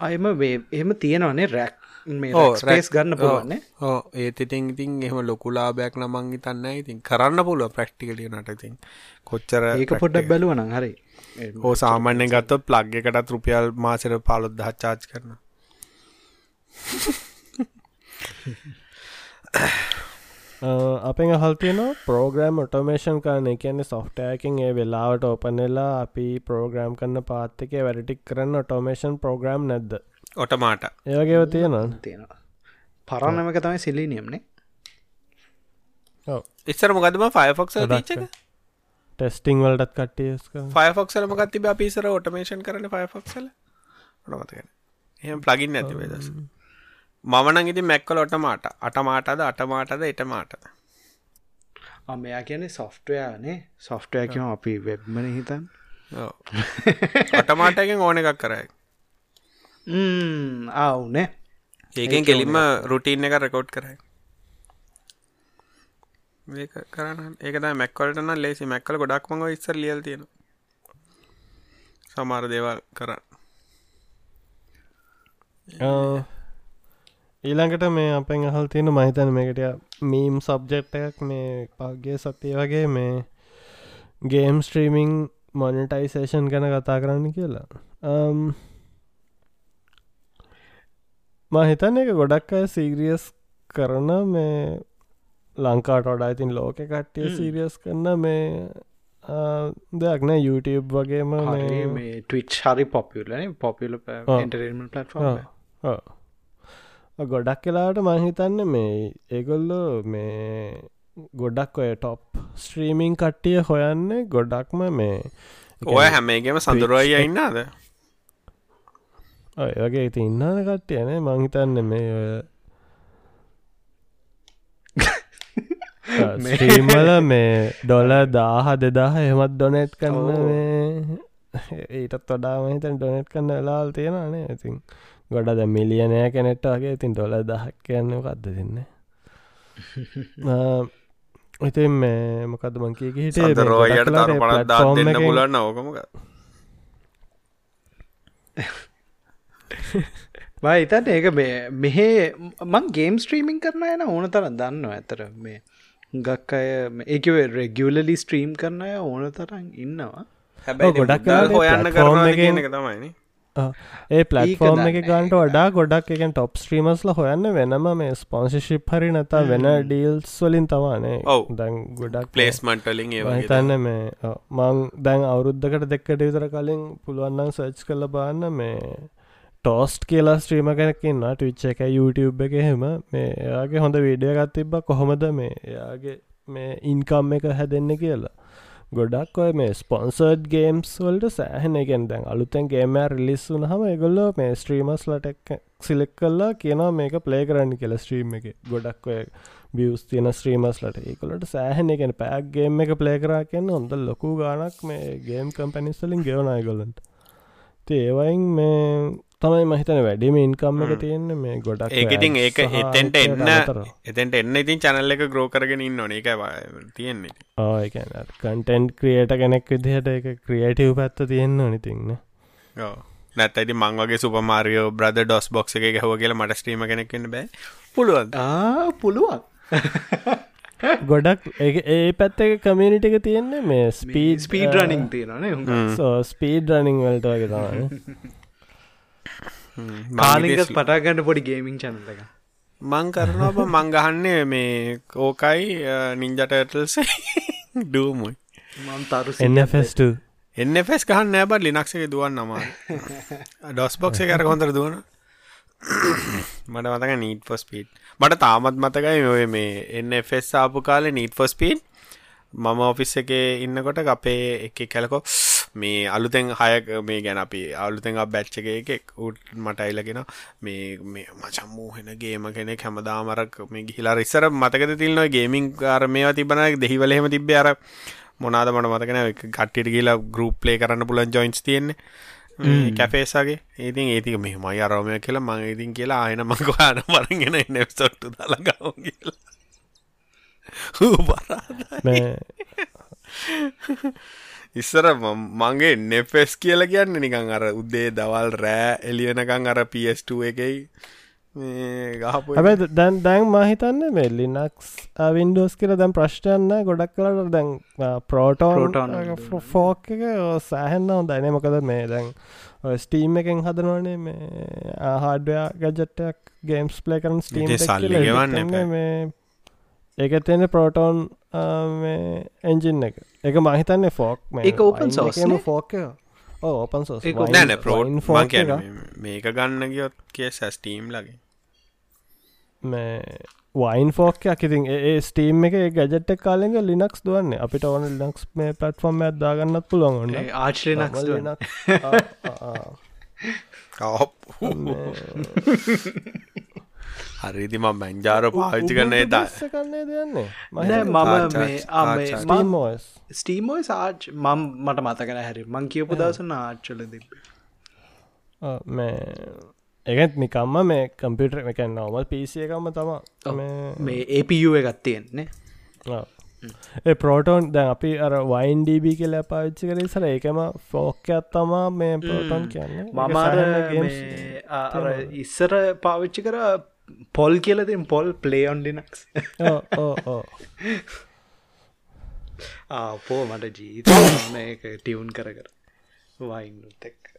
අයම එහෙම තියෙනවනේ රැක් rack- ගන්න පුළුවන්නේ. ඕ ඒත් ඉතින් ඉතින් එහෙම ලොකුලාබයක් නමං ඉතන්න ඉතින් කරන්න පුළුව ප්‍රක්ටිකලිය නට ඉතින්. කොච්චර ඒක පොඩ්ඩක් බැලුවනං හරි. හෝ සාමාන්‍ය ගත්තොත් ප්ලග් එකටත් රුපියල් මාසර පාලොත් දහ චාච් කරන අපෙන් අහල් තියෙන පෝග්‍රම් ඔටෝමේෂන් කරන කියන්නේ සොෆ්ටයකින් ඒ වෙලාවට ඕපනෙලා අපි පෝග්‍රම් කන්න පාත්තක වැඩටික් කරන්න ඔටෝමේෂන් පෝග්‍රම් නැද්ද? ඔටමාට. ඒවගේව තියෙනවා. තියෙනවා පරණමක තමයි සිල්ලිනියම්නේ ඉස්සර මොකදම ෆයෆොක්ස ීචක ටෙස්ටිං වලටත් කට්ටියස් ෆයෆොක්සල මකත්ති අපිසර ඔටමේෂන් කරන ෆයෆොක්සල නොමතගෙන එහෙම ප්ලගින් ඇති වෙදස මමනං ඉති මැක්කල ඔටමාට අටමාටද අටමාටද එටමාටද මෙයා කියන්නේ සොෆ්ටවයානේ සොෆ්ටයකම අපි වෙබ්මන හිතන් ඔටමාටකින් ඕන එකක් කරයි. ආවුනේ ඒකෙන් කෙලින්ම රුටීන් එක රෙකෝඩ් කරයි. කරන්න ඒක මැක්වලටන ලේසි මැක්කල ගොඩක් මඟ ඉස්සර ලියල් තියෙන සමාර දේවල් කරන්න ඊළඟට මේ අපෙන් අහල් තියෙන මහිතන මේකට මීම් සබ්ජෙක්් එකක් මේ පගේ සතිය වගේ මේ ගේම් ස්ට්‍රීමිං මොනිටයිසේෂන් ගැන කතා කරන්න කියලා Um, මා හිතන්න එක ගොඩක් අය සීග්‍රියස් කරන මේ ලංකාට වඩා ඉතින් ලෝක කට්ටිය. සීරියස් කරන්න මේ ආ, දෙයක් නෑ YouTube වගේම ටවිච් හරි පොපියලන පොපිල ඔව්. ඔව්. ගොඩක් කලාට මහිතන්න මේ ඒගොල්ලෝ මේ ගොඩක් ඔය ටොප් ස්ට්‍රීමිං කට්ටිය හොයන්නේ ගොඩක්ම මේ ඔය හැමේගේම සඳරුවයි ඉන්නාද ඔය වගේ ඉති ඉන්නන කට්ටියන මංහිතන්න මේ ඔය ස්ටීම්වල මේ ඩොල දාහ දෙදාහ එහමත් ඩොනෙට් කන්න ඊටත් වඩා මහිතන් ඩොනෙට් කන්න වෙලාල් තියෙනනේ ඉතින් ගොඩ ද මිලියනය කෙනෙට්ට වගේ ඉතින් ඩොල දහක් කියන්න කක්ද දෙන්න? ඉතින් මේ මොකද මංකී හිට රෝයට දෙන්න පුලන්න ඕකමක ඉතන් ඒක මෙහෙ මං ගේම් ස්ට්‍රීමිං කරන යන ඕන තර දන්න ඇතර. මේ ගක් අය ඒකවේ රෙගියලලි ස්ට්‍රීම් කරන අය ඕන තරන් ඉන්නවා. හැබැයි ගොඩක් හොයන්න කරන එක තමයිනි ඒ පලටෆෝර්ම් එක ගන්ට වඩා ගොඩක් එකෙන් ටොප් ස්ට්‍රීමස්ල හොයන්න වෙනම මේ ස්පොන්සිශිප් හරි නතා වෙන ඩීල්ස් වලින් තවානේ. දැන් ගොඩක් පලේස්මන්ටලින් හිතන්න මේ මං දැන් අවුරුද්ධකට දෙක්කට විතර කලින් පුළුවන්නම් සර්ච් කළ බාන්න මේ ටෝස්ට් කියලා ස්ට්‍රීම කෙනකින්න ටවිච්ච එක YouTube එක හෙම මේ එයාගේ හොඳ වීඩිය ගත් තිබ්බ කොහොමද මේ එයාගේ මේ ඉන්කම් එක හැදෙන්න කියලා ගොඩක් ඔය මේ ස්පොන්සර්ඩ් ගේම්ස් වල්ට සෑහන එකෙන් දැන් අලුතැන් ගේම රිලිස් වුන හම එගොල්ල මේ ස්ට්‍රීමස් ලටක් සිලෙක් කල්ලා කියනවා මේක ප්ලේ කරන්න කියල ස්ට්‍රීම් එක. ගොඩක් ඔය බියස් තියන ස්ත්‍රීමස් ලට ඒකොලට සෑහන එකෙන පැක්ගේම් එක ප්ලේ කරා කියන්න හොඳ ලොකු ගානක් මේ ගේම් කම්පැනිස්සලින් ගෙවනයිගොලන්ට ඒවයින් මේ තමයි මහිතන වැඩිම ඉන්කම් එක තියෙන්නේ මේ ගොඩක් ඒකඉතින් ඒක එතෙන්ට එන්න. එතැන්ට එන්න ඉතින් චැනල් එක ග්‍රෝ කරගෙන ඉන්න ඕන. එක තියෙන්නේ. ආයකැන කන්ටෙන්ට් ක්‍රියට කෙනෙක් විදිහට එක ක්‍රියටව් පැත්ත තියෙන්න නිතින්න නැත් ඇති මං වගේ සුපමාරියෝ බ්‍රද ඩොස් බොක්ස එක ගැහව කියලා මට ස්ට්‍රීම කෙනෙක්න්න බෑ. පුළුවන් ආ පුළුවන්. ගොඩක් ඒ- පැත්ත කමියනිට එක තියෙන්නේ මේ ස්පීඩ් ස්පීඩ රනිින් තියෙනනේ හුඟ ස්පීඩ් රනිං වලට වගේ තමයි කාලිගස් පටාගන්න පොඩි ගේමින් චනල එක මං කරනවා බ මං ගහන්නේ මේ කෝකයි නින්ජටටල්ස ඩූමුයි මම් තරු එන්නෆෙස්ට එන්නෆස් ගහන්න නෑබට ලිනක්ස එක දුවන් නම ඩොස් බොක්ස කර කොඳර දුවන? මට මතක නීට ෆොස් පීට් මට තාමත් මතකයි ඔය මේ එන්නෆස් ආපු කාලෙ නීට ෆොස් පීට් මම ඔෆිස් එක ඉන්නකොට අපේ එක කැලකෝ මේ අලුතෙන් හයක මේ ගැන අපි අලුතෙන් බැච්ච එක එකෙක් උට මට අයිලගෙන මේ මේ මචම්මූ හෙන ගේම කෙනෙක් හැමදාමරක් මේ ගිහිලා ඉස්සර මතකද තිල්නවා ගේමින් අර මේවා තිබන දෙහිවලහෙම තිබ්බ අර මොනාද මට මතකන කට්ටිට කියලා ගරුප් ලේ කරන්න පුලන් ජොයින්ස් තියෙන්නේ. කැපේසගේ ඒතින් ඒතික මෙහමයි අරෝමය කියලා මං ඉතින් කියලා ආයන මංගවාන මරගෙන නෙව්සොට්ටු දලගව කියලා. බරාද ඉස්සර මගේ නෙෆෙස් කියල කියන්න නිකං අර උද්දේ දවල් රෑ එලියනකං අර PS2 එකයි. මේ ගහපු හැබැ දැන් දැන් මහිතන්න මේ ලිනක්ස් වින්ඩෝස් කියල දැන් ප්‍රශ්ටයන්න ගොඩක් කලට දැන් Proton. ෆෝක් එක. සෑහෙන්න්න දැන මොකද මේ දැන් ස්ටීම් එකෙන් හදනවනේ මේ ආහාඩයා ගැජට්ටක් ගේම්ස් ප්ලේ කරන ස්ටීම් සල්ලි ගෙවන්න. මේ ඒක තියෙන ප්‍රෝටෝන් එන්ජින් එක. එක මහිතන්නේ ෆෝක් ඒක open source නේ? ෆෝක ඕපන් open- නෑන ප්‍රෝට් කියන මේක ගන්න ගියොත් කිය සැස්ටීම් ලගේ මේ වයින් ෆෝකයක් ඉතින් ඒ ස්ටීම් එක ගැජට්ට කාලෙක ලිනක්ස් දුවන්නේ. අපිට ඕන ලිනක්ස් මේ පටෆෝර්ම් ඇදදාගන්නත් පුළුවන් ඔන්න ආශ්ලනක්ස් හරිදි ම බැංජාර පාවිච්චි කරන ද දෙන්නේ නෑ මම ආච්චා, මේ ආච්චා. ස්ටීමෝස්. ස්ටීමෝයි සාච් මම් මට මතකන හැරි. මං කියපු දවසන ආච්චල තිබ මේ ඒත් නිකම්ම මේ කම්පියුටර් එක නවමල් පිසිය එකම තම මේ ඒපU එකත් තියෙන්නේ. ඒ ප්‍රෝටෝන් දැන් අපි අර වයින් ඩබ කියල පාවිච්චි කරේ සර ඒකම ෆෝකයක් තමා මේ ප්‍රෝටෝන් කියන්න. මමාර අර ඉස්සර පාවිච්චි කර පොල් කියලතින් පොල් ප්ලේොන් ලිනක්ස් ආපෝ මට ජීත ටියවුන් කර කර වයින්නුත් එක්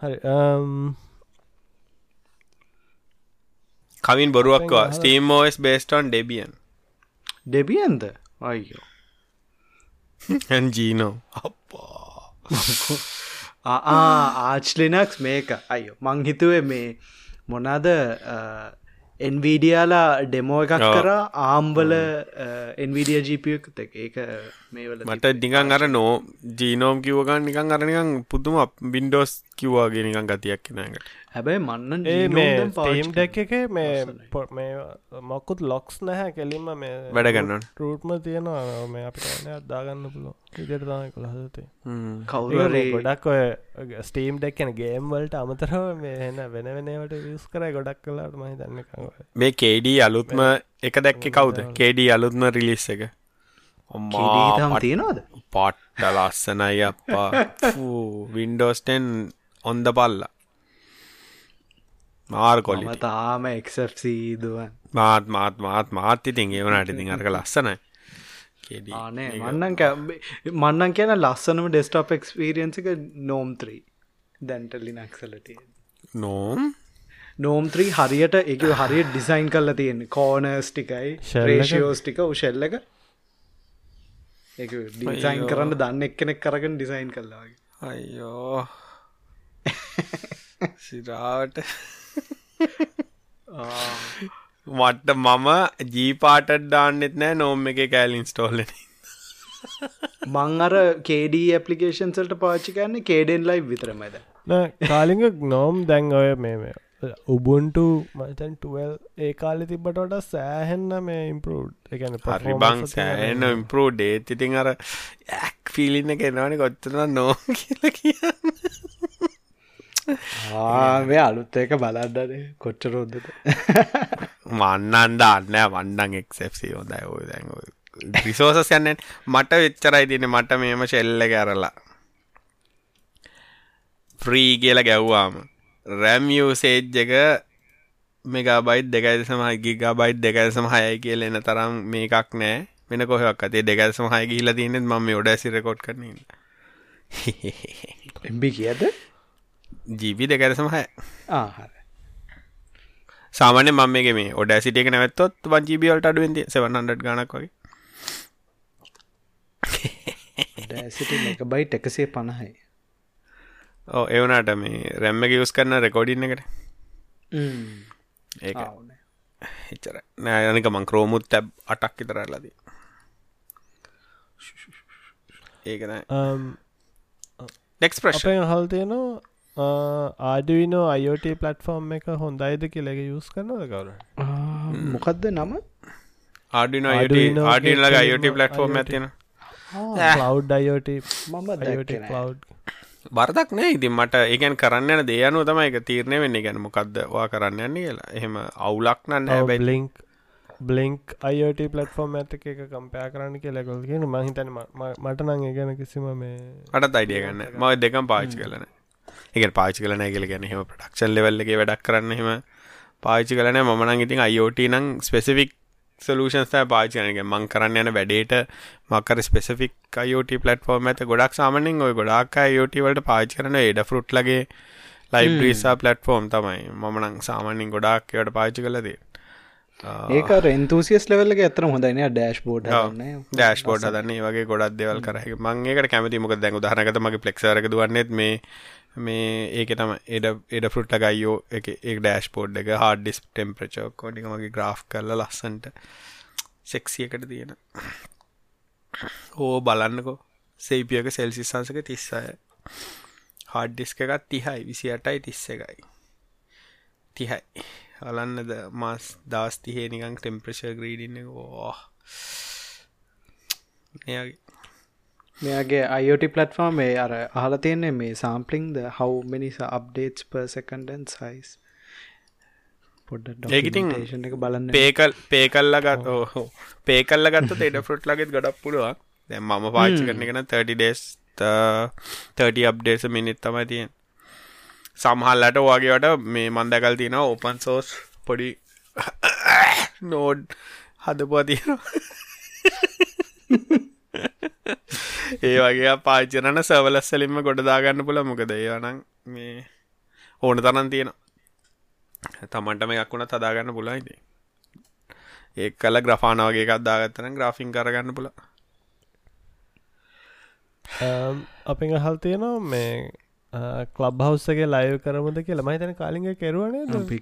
හරි කවින් බොරුවක්වා ස්ටීම් ෝස් බේස්ටන් ඩෙබියන් ඩෙබියන්ද අයියෝ. ජීනෝ අප්පා ආච් ලිනක්ස් මේක අයෝ මං හිතුවේ මේ මොනාද එන්වීඩියාලා ඩෙමෝ එකක්. කර ආම්බල එන්විඩිය ජීපියක් එක ඒක මට නිකන් අර නෝ ජීනෝම් කිව්වගන්න නිකන් අරනිකන් පුදුම බින්ඩෝස් කිව්වාගේ නිකන් ගතියක් නකට හැබැයි මන්නන් ඒ Genome මේ දැන් පාවිච්චි ටීම් ඩැක් එක මේ මොකුත් ලොක්ස් නැහැ කෙලින්ම මේ වැඩ ගන්න ඕන. රූට්ම තියෙනවා. මේ අපිට අදාගන්න පුලො ඉදිට තමයි කොළහදතේ කවුරේ ගොඩක් ඔය ස්ටීම් ඩැක්කන ගේම්වලට අමතරව මේ එන්න වෙන වෙනවට විස් කර ගොඩක් කලාට මහි දන්න මේ කේඩී අලුත්ම එක දැක්ක කවුද? කේඩී අලුත්ම රිලිස් එක කිරීතම් තියෙනවද? පට්ට ලස්සනයි අප්පා. වින්ඩෝස්ටෙන් ඔන්ද පල්ල මාර් කොලි මම තාම එක්සප්සීදුවන් මාත් මාත් මාත් මාත් ඉතින් ඒවනට ඉතින් අරක ලස්සනයි. ආනේ. මන්නන් මන්නන් කියන ලස්සනම ඩෙස්ටප් එක්ස්පිරියන්සික නෝම්ත්‍රී දැන්ටලි නක්සලතිය නෝම් නෝම්ත්‍රී හරියට එක හරියට ඩිසයින් කල්ල තියෙන කෝනර්ස් ටිකයි? රේෂියෝස් ටික උශෙල්ල එක ඩිසයින්. කරන්න දන්න එක්කෙනෙක් කරගෙන ඩිසයින් කල්ලාගේ අයියෝ. සිරාවට. මට මම ජීපාට ඩාන්නෙත් නෑ නෝම් එක කෑලින් ස්ටෝල්ලන මං අර කේඩ ඇපලිකේෂන්සල්ට පාච්චි කරන්න කේඩෙන් ලයි විතරමද කාලිග නෝම් දැන් ඔය මේ මේ උබුන්ටු මතන් ටල් ඒ කාලෙ තිබට සෑහෙන්න මේ ඉම්පරෝඩ් එකන හරි බං සෑන ඉම්පරෝ ඩේත් ඉතින් අර ඇක් ෆිලින්න කෙනවාන කොත්තන නෝ කියල කියන්න. ආේ අලුත් එක බලන්ඩන කොච්චරොද්දද මන්නන් දාන්න වන්නන් එක්සෙප්සි හොඳයි ඔය දැන් රිසෝසස් යන්නෙන් මට වෙච්චරයි තින මට මේම ශෙල්ල කරලා ෆ්‍රී කියල ගැව්වාම රැම්යසේජ් එක මෙගබයිත් දෙකයි සමහ ගිගා බයිත් දෙකයි සමහයයි කියල එන තරම් මේකක් නෑ. වෙන කොහක් අතේ දෙකයි සමහය ගිහිල තියනෙත් ම ඔඩ සිරකොට් කරන එම්බි කියද? ජීවි දෙකර සමහය ආහර සාමාන්‍ය මම මේ ඔඩ සිටියක නැවත්තොත් වන් ජීබියල්ට අඩුවෙන්ද 700 ගණක් වගේ. ඩෑසිට එක බයිට් එකසේ පණහයි ඕ එවනට මේ රැම්ම යස් කරන්න රෙකෝඩින්න එකට. ඒක. එච්චර නෑ යනික මං ක්‍රෝමුත් තැබ් අටක් ඉතරල්ලදී ඒක නෑ. නෙක්ස් ප්‍රශ් අපෙන් හල් තියනවා ආඩවිනෝ අයෝට පලටෆෝර්ම් එක හොඳයිද කියලක යුස් කරනද කවර මොකක්ද නම? ආඩින Arduino ආඩින් ලග ගේ අයෝට පලටෆෝර්ම්. ඇතින කලව් අයෝට මම අයෝට දැක්කේ නෑ. ඉතින් මට ඒකන් කරන්න යන දේයනු තමයි එක තීරණය වෙන්න. ගැන මොකක්ද වා කරන්න යන්නේ කියලා. එහෙම අවුලක් නන්න හැබැයි. බ්ලිංක් බ්ලිංක් අයෝට පලටෆෝර්ම් ඇත එක කම්පයා කරන්න කියලකොල් කියන මහිතන මට නං ගැන කිසිම මේ අටත් අයිඩිය ගන්න ම දෙකම් පාච්චි කලන එක පාචි කලන කියල ගැන හෙම ප්‍රඩක්ෂන් ලෙවල්ලගේ වැඩක් කරන්න හෙම පාචි කලන මනං ඉතින් අයෝට නං ස්පෙසිෆික් සලූෂන්ස් පාචනක මං කරන්න යන වැඩේට මකර ස්පෙසිෆික් අයෝට පලටෆෝර්ම ඇත ගොඩක් සාමනෙන් ඔය ගොඩක් අයෝට වලට පාචි කරන එඩ ෆරුට් ලගේ ලයිබ්‍රීසා පලටෆෝර්ම් තමයි. මමනං සාමාන්‍යින් ගොඩක් වට පාචි කලදේ ඒක රෙන්තුසිස් ලෙවල්ලගේ ඇතර හොඳයින ඩෑශ් බෝඩ් ඩෑශ් බෝඩ් හදන්නේ. වගේ ගොඩක් දෙවල් කරහ මංගේකට කැමති මොක දැන් උදාහනකත මගේ පලෙක්සරක දුවන්නෙත් මේ මේ ඒක තම එඩ එඩ ෆෘට්ට ගයියෝ එක ඒ ඩෑශ් පෝඩ් එක හාඩ ඩිස් ටෙම්ප්‍රචෝ කොඩික මගේ ග්‍රාෆ් කරල ලස්සන්ට සෙක්සියකට තියෙන. ඕ බලන්නකෝ. සේපියක සෙල්සිස්සංසක තිස්සය හාඩ් ඩිස්ක එකත් තිහයි. විසි අටයි තිස්ස එකයි. තිහයි. අලන්නද මස් දස් තිහේ නිකං ටෙම්ප්‍රශ ග්‍රීඩින්න ඕ. එයාගේ මෙයාගේ අයෝට පලට්ෆෝර්ම් මේ අර අහල තියන්නේ මේ සාම්පලිින්ද හව මිනිස අප්ඩේටස් පර්සකන්ඩන් සයිස් පොඩ ඒකිතින් එක බලන්න. පේකල් පේකල්ල ගත් ඕහෝ පේකල්ල ගත්ත එඩ ෆෘට් ලගෙත් ගඩක් පුළුවන්. දැ මම පාච්චි කරන එකන 30 ඩේස් 30 අප්ඩේස මිනිත් තමයි තියෙන් සමහල්ලට වගේවට මේ මන්දකල් තියෙන ඕපන් සෝස් පොඩි නෝඩ් හදපුවා තියෙනවා ඒ වගේ පාචනන සවලස්සලින්ම ගොඩදාගන්න පුළ මොකද ඒවනම් මේ ඕන තරන් තියෙන තමන්ට මේ එකක් වුණ තදාගන්න පුලයිද ඒ කල ග්‍රෆාන වගේ එකක් දාගත්තන ග්‍රාෆින් කරගන්න පුළ අපෙන් අහල් තියෙනවා මේ කලබ් හවස්සගේ ලයිව කරමුද කියලා. මහිතන කාලිග කෙරුවනේ අපි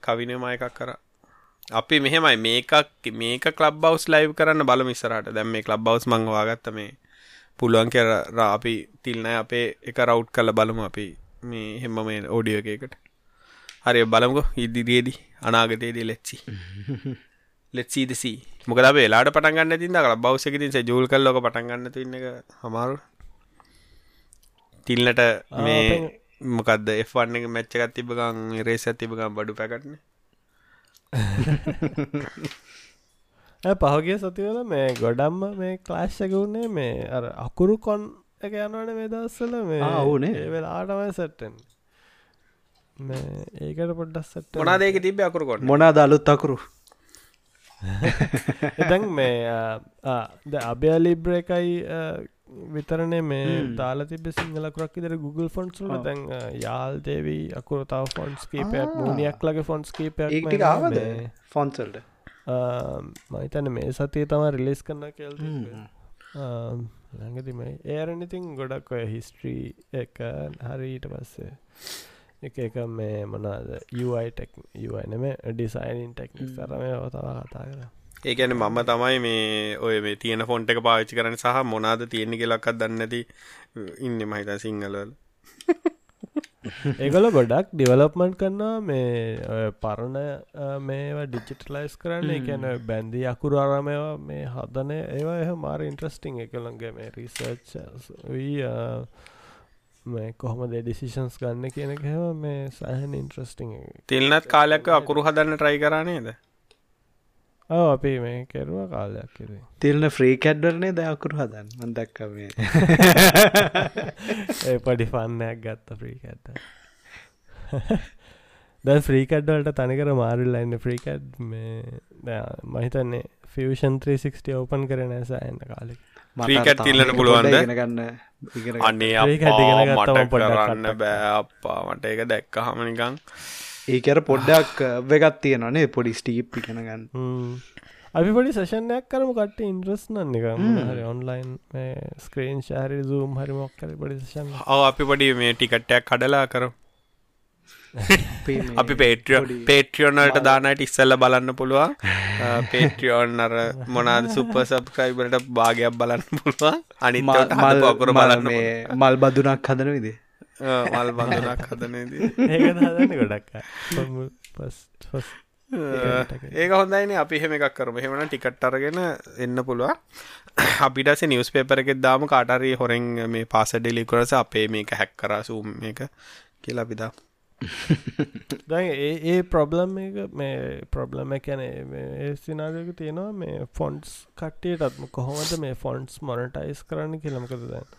කවිනමය එකක් කර අපි මෙහෙමයි. මේකක් මේක කලබ් බවස් ලයිව් කරන්න බල මිස්සරට දැම් මේ කලබ් බවස් මංවාගත්ත මේ පුළුවන් කර අපි තිල්නෑ අපේ එක රවුට් කල බලමු අපි මේ හෙම්ම මේ ඕඩියෝ එකකට. හරි බලමුකෝ. ඉදිරියේදී අනාගතයේදී ලෙච්චි ලෙත්සීදසී මොකද වෙලාට පටන්ගන්න තින්න කල බවසකතින් ජූල් කල් ලොක පටන්ගන්න තින්න එක හමාරු තිල්ලට මේ මොකක්ද එෆන්න එක මැච්චකත් තිබකං රේස තිබකම් බඩු පැකටන පහගේ සතිවල මේ ගොඩම්ම මේ ක්ලාශ්ක වුණේ මේ අර අකුරු කොන් එක යනවන මේ දස්සල මේ ඕනේ. වෙලාටමයි සැට්ටෙන් ඒකට පොඩ්ඩස්සට මොනාදේක තිබ අකුරුකොට මොනා දලුත් අකුරු එදැන් මේ ද අභ්‍යලිබ්‍ර එකයි විතරනේ මේ දාලා තිබ සිංහලකුරක් ඉදර Google ෆොන්ස්ල තැන් යාල් දේවී අකුර තව ෆොන්ස් කීපයක් මූනියක් ලගේ ෆොන්ස් කීපයක් ෆොන්සල්ට මහිතන මේ සතිය තම රිලිස් කරන්න කෙල් ළඟතිමයි ඒරනිතින් ගොඩක් ඔය හිස්ට්‍රී එක හරිඊට පස්සේ එක එක මේ මොනාද යුයිටෙක් යුවනම ඩිසයිනින් ටෙක්නික් සරම තවා කතා කර ඒකැන මම තමයි මේ ඔය මේ තියෙන ෆොන්ට එක පාවිච්චි කරන සහ මොනාද තියෙන කියලක්කත් දන්නති ඉන්න මහිත සිංහලවල ඒගොල ගොඩක් ඩිවලොප්මන්් කරන්නවා මේ පරණ මේවා ඩිජිටලයිස් කරන්න. එකැන බැන්දි අකුරු අරමයවා මේ හදන ඒවා එහ මාර ඉන්ට්‍රස්ටිං එකළන්ගේ මේ රිසර්ච් වී මේ කොහොමද ඩිසිෂන්ස් ගන්න කියන හැව මේ සහන ඉන්ට්‍රස්ටිං තිල්නත් කාලයක් අකුරු හදන්න ට්‍රයි කරනේද ඔව අපි මේ කෙරුව කාලයක් කිරේ තිල්න ෆ්‍රී කැඩ්ඩරනේ දයකුරු හදන් මදක්ක මේ ඒ පඩි ෆන්නයක් ගත්ත ෆ්‍රී කැඩ්ඩ ද ෆ්‍රීකඩ්වලට තනිකර මාරුල්ලන්න ෆ්‍රීකඩ් මේ මහිතන්නේ ෆියෂන් 360 ඕපන් කරන ඇසයන්න කාලෙක්. ්‍රීකට් තිල්ලට පුළුවන්ද? ගන්න අන්නේ කරන්න බෑ අප්පා. මට එක දැක්ක හමනිකං ඒකර පොඩ්ඩක් වෙගත් තියෙනනේ පොඩි ස්ටීප් ඉගෙනගන්න අපි පොඩි සෂනයක් කරම කට ඉන්ට්‍රස් නන්න එක. හරි ඔන්ලයින් ස්ක්‍රීන් ශාරි සූම් හරි මොක්කර පොඩි සෂන් ඔව අපි පොඩි මේ ටිකට්ටයක් කඩලා කරු අපි පේට්‍රියෝ පේට්‍රියෝනට දානට ඉස්සල්ල බලන්න පුළුවන්. පේට්‍රියෝන් අර මොනාද සුප සබ්ක්‍රයිබරට භාගයක් බලන්න පුළුවන්. අනි මල් පොකර බලන්න මල් බදුනක් හදන විදේ මල් බඳනක් හදනද ඒ හදන්න ගොඩක් පස් ඒක හොඳයින අපි එහෙම එකක් කරම. හෙමන ටිකට් අරගෙන එන්න පුළුව අපිටස නිවස් පේපරගෙත් දාම. කාටරී හොරෙන් මේ පාස ඩෙලිකුරස අපේ මේක හැක් කරසුම් මේක කියලා පිදා දැ ඒ ප්‍රොබ්ලම් එක මේ ප්‍රොබ්ලම කැන සිනාගක තියෙනවා මේ ෆොන්ට්ස් කට්ටියටත්ම කොහොමද මේ ෆොන්ට්ස් මොනටයිස් කරන්න කියලමකද දැන්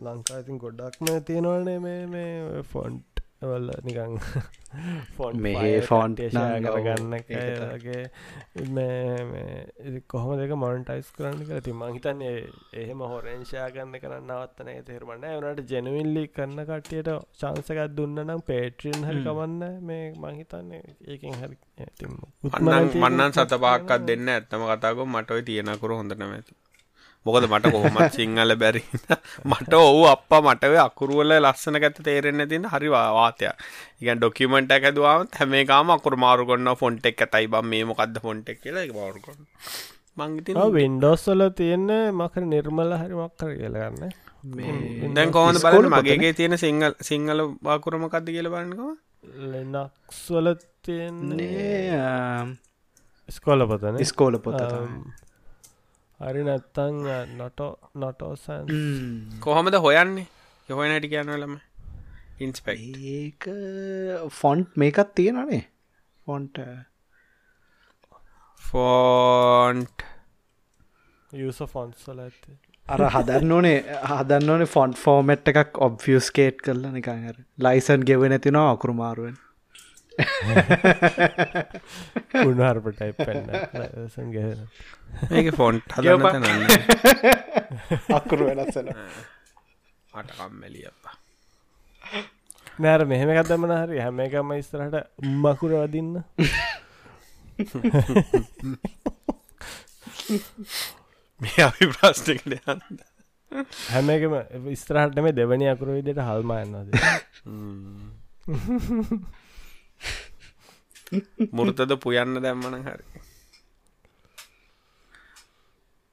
ලංකාතින් ගොඩක්ම තියෙනවනේ මේ මේ ෆොන්ට් වල නිකං ෆොන් මේ ෆොන්ට ගන්නගේ කොහොම දෙක මොන්ටයිස් කරන්න කර ති මහිතන්නේ එහෙම හොරෙන්ශා ගන්න කරන්න නවත්තන තේරමන්න වනට ජනවිල්ලි කරන්න කට්ටියට චාන්සකත් දුන්න නම් පේට්‍රියන් හරි කමන්න මේ මහිතන්නේ ඒකින් හරි. මන්නන් සතපාක්කත් දෙන්න ඇත්තම කතාකො මටයි තියෙනකුර හොඳ නැමැති මොකද මට කොහොමත් සිංහල බැරි මට ඔවු අප මටව අකුරුවල ලස්සන ගැත තේරෙන්න තින්න හරි වාතය ඉගන් ඩොකිමෙන්ට් එක දුවාම හැමේකාම අකුර මාරු කොන්න ෆොන්ට් එක් ඇතයි බම් මේ මොකක්ද ෆොන්ට් එක් කියලා එක මාරුකොන්න මංගති වින්ඩෝස්වල තියෙන්න මකර නිර්මල හරි මක්කර කියලගන්න දැන් කොහොඳ බල මගේගේ තියෙන සිංහල සිංහල වාකුරමකක්ද කියල බන්නකවා ලෙනක්ස්වල තියෙන්නේ ස්කෝල පතන. ස්කෝල පොත හරි නැත්තං නොටෝ නොටෝසන් කොහොමද හොයන්නේ? යොහොය නැටි කියන්නලම ඉන්ස්පෙක් ඒක ෆොන්ට් මේකත් තියෙනනේ ෆොන්ට ෆෝන්ට් යස ෆොන්ස්ල ඇත අර හදන්න ඕනේ හදන්න ඕනේ ෆොන්ට් ෆෝමට් එකක් ඔබ්ියස්කේට් කරල නිකං හර ලයිසන් ගෙව නැතිනවා අකුරුමාරුවෙන් පෙන්න්න සංගහන මේක ෆොන්ට් හදන්න අකුරු වෙනස්සන අටකම්මැලි අපා නෑර මෙහෙම කතමන හරි හැම එකම ඉස්තරහට මකුර වදින්න. මේ අපි ප්‍රශ්නකට යන්න. හැම එකම ස්ත්‍රහට මේ දෙවනි අකුරු විදිට හල්ම එන්නද මුෘතද පුයන්න දැම්මන හරි.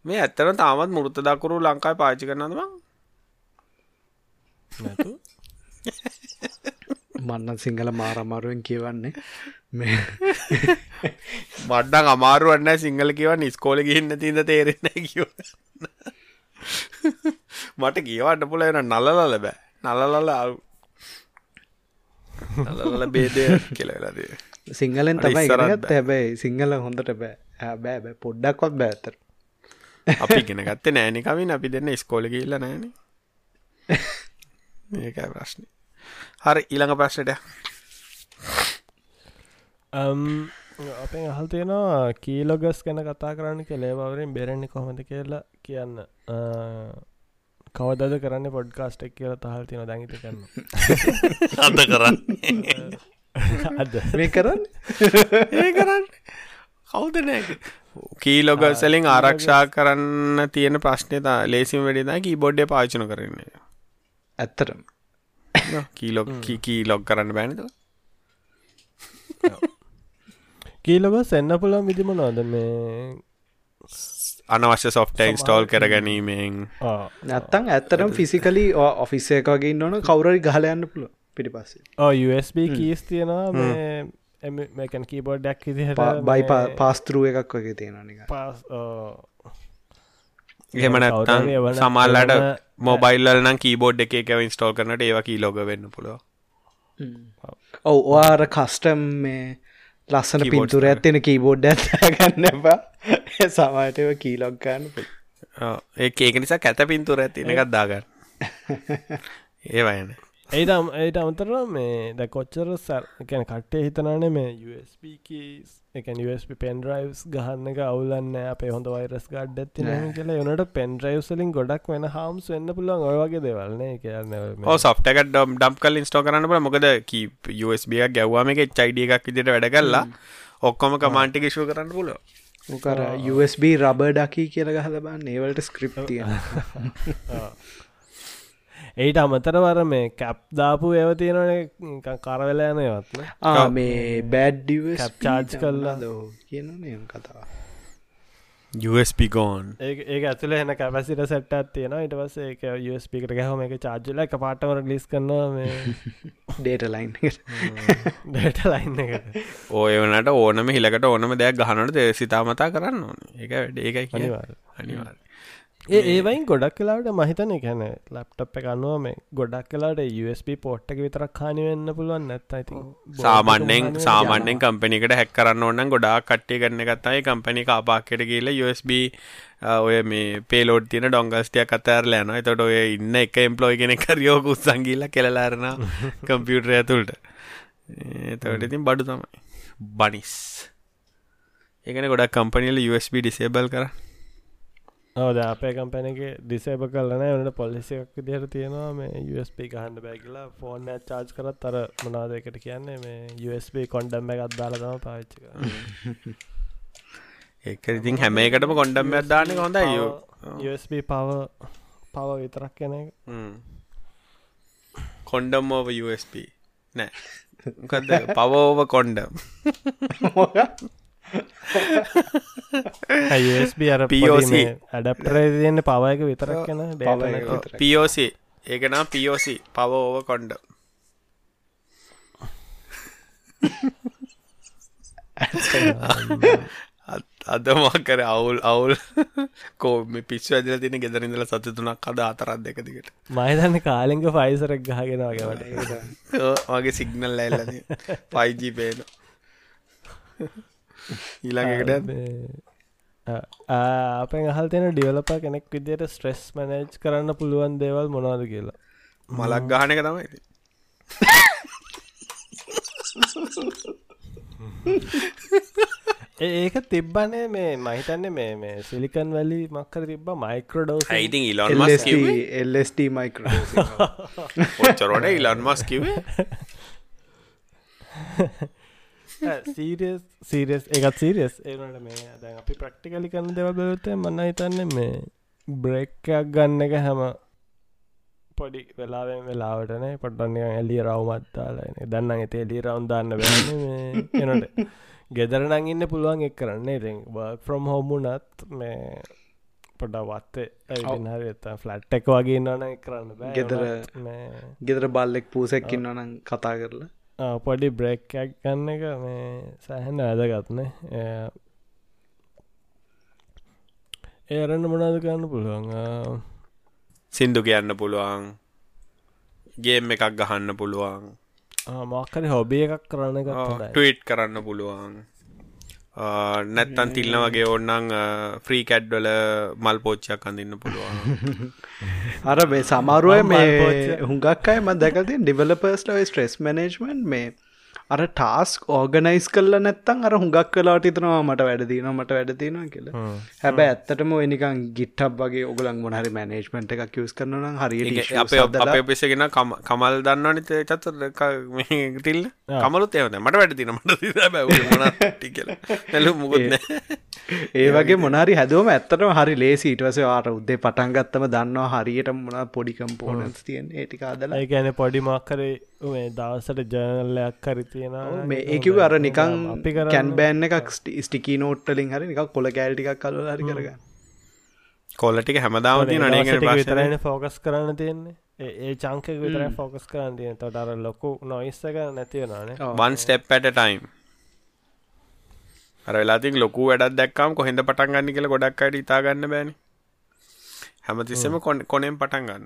මේ ඇත්තන තාමත් මුෘත දකුරු ලංකායි පාචි කරනද බං නැතු. මන්න සිංහල මාරමාරුවෙන් කියවන්නේ. මේ මඩ්ඩක් අමාරුවන්න සිංහල කිව නිස්කෝල ගිහින්න තිීද තේරෙන්න කිව මට කියවන්න පුල එන නලලල බෑ. නලලල අලු නලල බේදය කියලවෙලදේ සිංහලෙන් තමයි ඉගෙනගත්ත හැබැයි සිංහල හොඳට බෑ. බෑ බෑ. පොඩ්ඩක්වත් බෑතර අපි ගෙන ගත්ත නෑනිකමින් අපි දෙන්න ස්කෝල කියල්ල නෑන ඒකයි ප්‍රශ්නය හරි ඊළඟ ප්‍රශ්නට අපෙන් අහල් තියෙනවා කීලොගස් ගැන කතා කරන්න කෙලේවරෙන් බෙරෙන්නේ කොහොමද කියලා කියන්න කවදද කරන්න පොඩ්කාස්ටක් කියලා තහල් තින දැඟිත කරන්න. අද කරන්න. අද. මේ කරන්න? ඒ කරන්න. කවුද නෑ කීලොගසලින් ආරක්ෂා කරන්න තියෙන ප්‍රශ්නය ලේසිම වැඩිදා කී බොඩ්ඩ පාචන කරන්නේ ඇත්තරම් කීලොක් කී ලොග් කරන්න බෑනද කීලොගස් එන්න පුළන් විදිම නොද මේ අනවශ්‍ය සොෆ්ට ඉන්ස්ටෝල් කර ගැනීමෙන් ආ, නැත්තං ඇත්තරම් ෆිසිකලි ඔෆිස්ස එකගේ ඉන්නවන කවුරරි ගහලයන්න පුළ පිටි පස්සේ ඕ USB කීස් තියෙනවා මේ මේකන් කීබෝඩ්ඩක් විදිහට බයි පාස්තරුව එකක් වගේ තියෙන නික පාස් එහෙම නැත්තං සමල්ලට මොබයිල්ල නම් කීබෝඩ් එක එක ඉන්ස්ටෝල් කරනට ඒවකී ලොග වෙන්න පුළුව ඔව ඔයාර කස්ටම් මේ ලස්සන පින්තුර. ඇත්තින කීබෝඩ් ඇත්තගන්න එපා. සමටව කීලොක් ගන්න ඒ ඒක නිසා කැත පින්තුර ඇතින එකත් දාගන්න. ඒවයන ඒටම් ඒට අමතර මේ ද කොච්චර සැර් එකැන කට්ටේ හිතනානේ මේ USB කීස් එකන් USB පෙන්ඩරයිස් ගහන්න එක අවුලන්න අපේ හොඳ වයිරස් ගඩ් ඇති. කියලා. යනට පෙන්ඩරයිස්ලින් ගොඩක් වෙන හම්ස් වෙන්න පුළුවන්. ඔයවගේ දෙවල්න්නේ කියන්න ඕ සොෆ්ටක ඩම් කල් ඉස්ටෝ කරන්න මොකද කී USB එකක් ගැව්වාම එක චයිඩිය එකක් විදිට වැඩ කරලා ඔක්කොම කමාන්ටික ශූ කරන්න පුල කර USB රබ ඩකි කියල ගහල බන්න ඒවලට ස්ක්‍රිප් ඒට අමතරවර මේ කැප් දාපු ඒව තියෙනන කරවෙලෑනයවත්න ආ මේ බෑඩ් Cap charge කරලා. කියන නියම් කතාව USB ගෝන් ඒ ඇතුල එන කැපසිට සැට් තියෙන ඉට පස ඒක USPකට ගැහම එක චාර්ජල එක පාටවර ලිස් කරනවා මේ ඩේට ලයින් ඩේට ලයින්න එකට. ඕය වනට ඕනම හිලකට ඕනම දෙයක් ගහනට සිතාමතා කරන්න ඕන. ඒක වැඩ ඒකයි කිය අනිවාර්ය. අනිවාර ඒවයින් ගොඩක් කලාට මහිතන එකැන ලප්ටප් එක අනුව මේ ගොඩක් කලාට USB පෝට් එක විතරක් කානි වෙන්න පුළුවන් නැත්ත ඉති සාමාන්‍යෙන් සාමාන්‍යෙන් කම්පනිකට හැක් කරන්න ඕන්න ගොඩා කට්ටේ කරන්න ගත්තයි කම්පනි කාපාක්කට කියල USB ඔය මේ පේලෝඩ් තින ඩොංගස්ටියක් අතෑර ලෑන එතොට ඔය ඉන්න එක එම්පලෝයි කෙනෙ කරයෝක උත්සංගිල්ල කෙලලාරන කම්පියුටර ඇතුළට. එතවට ඉතින් බඩු තමයි. බනිස් ඒකන ගොඩක් කම්පනියල USB ඩිසේබල් කර ඕද අපේ කම්පැනක ඩිසේබ කලන වනට පොලිසික් දිහට තියෙනවා. මේ USB ගහන්ඩ බැගලා ෆෝර්න චාර්ජ් කරත් අර මනාදකට කියන්නේ? මේ USB කොන්ඩම් එකත් දාලතම පාච්චික ඒක ඉතින් හැම එකටම කොන්ඩම් ඇත්දාන හොඳයි. USB පව පව විතරක් කෙන එක. කොන්ඩම් ඕව USB නෑ. පවෝව කොන්ඩම් USB අර POC. ඇඩප්ටර තියන්න පවයක විතරක් කෙන. POC ඒකනම් POC පවෝව කොන්ඩම් අද මොකර අවුල් අවුල් කෝම පිස් ඇදල තින ගෙදරඉදල සතතුනක් අද අතරත් දෙක දිකට මයිතන්න කාලිංග ෆයිසරක් ගහගෙනවාගේවට වගේ සිගනල් ඇල්ලද පයිජී පේන ඊළඟකට අපෙන් අහල් තියෙන ඩියවලප කෙනෙක් විදියට ස්ට්‍රෙස් මනේජ් කරන්න පුළුවන් දේවල් මොනවාද කියලා? මලක් ගහන එක තමයි ඒක තිබ්බනේ මේ මහිතන්නේ මේ මේ සිලිකන් වැලි මක්කර තිබ්බ මයිකරඩෝස් ඇයිතින් ඉලොන් මස් කිවේ LSD මයිකරෝ ඔච්චරොට ඉලන් මස් කිවේ සීරියස් සීරියස් එකත් සීරියස් ඒනට මේ දැන් අපි ප්‍රක්ටිකලි කරන්න දෙවල්බලත මන්න හිතන්න මේ බ්‍රෙක්කයක් ගන්න එක හැම පොඩි වෙලාවෙන් වෙලාවටන පටන්න ඇලි රවමත්තාලන දන්න ඇතේ එලි රවුන් දාන්න වෙන එනට ගෙදරනං ඉන්න පුළුවන් එක් කරන්නේ බර්ක් ෆ්‍රොම් හෝමුණත් මේ පොඩවත්තේ හරි ෆලට් එක වගේ නන කරන්න ගෙදර ගෙදර බල්ලෙක් පූසැක්කින්න නම් කතා කරලා පොඩි බ්‍රෙක්කක් ගන්න එක මේ සැහැන්න ඇදගත්නේ ඒරන්න මොනාද කරන්න පුළුවන් සින්දු කියන්න පුළුවන් ගේම් එකක් ගහන්න පුළුවන් මොක්කරි හොබිය එකක් කරන්න ටීට් කරන්න පුළුවන් නැත්තන් තිල්න වගේ ඔන්නන් ෆ්‍රී කැඩ්වල මල් පෝච්චයක් අඳන්න පුළුවන්. අර මේ සමරුව මේ හුඟක් අය ම දැකති ඩිවලපර්ස්ලව ස්ට්‍රෙස් මනේජමන් මේ අර ටාස්ක් ඕගනයිස් කල්ල නැත්තන් අර හුඟක් කලාට ඉතනවා මට වැඩදින මට වැඩතිනවා කියලා. හැබැ ඇත්තටම නිකන් ගිට්ටබ් වගේ ඔගලන් මොනහරි මනේජ්මන්ට් එකක් යස් කරන හරි අපේ පිසගෙන කමල් දන්න නිත චත්තර තිල්ල කමලුත් ඒවත මට වැඩ තින මට බැ කියල. නැලු මුකුත් ඒ වගේ මොනරි හැදුවම ඇත්තටම හරි ලේසි ඊටවස ආට උද්දේ පටන්ගත්තම දන්නවා හරියට මොන පොඩිකම්පෝනන්ස් තියෙන් ඒටික අදලා. ඒගැන පොඩි මක්කරේ මේ දවසට ජනල්ලයක් කරි තියෙන මේ ඒකිව අර නිකං කරන්න- කැන්බෑන් එකක් ස්ටිකී නෝට්ටලින් හරි නිකක් කොල කෑල්ටිකක් කල හරි කරගන්න. කොල්ලටික හැමදාමති නනගෙන විතරන ෆෝකස් කරන්න තියෙන්නේ. ඒ- ඒ චංක විතර ෆෝකස් කරන්න තියෙන තොට අර ලොකු නොයිස්සක නැතිවෙනනේ වන් ස්ටප් ඇට ටයිම් අර වෙලාතින් ලොකු වැඩක් දැක්කම් කොහෙද පටන් ගන්න කියල ගොඩක් අයට ඉතාගන්න බෑනි. හැමතිස්සම කොන කොනෙන් පටන් ගන්න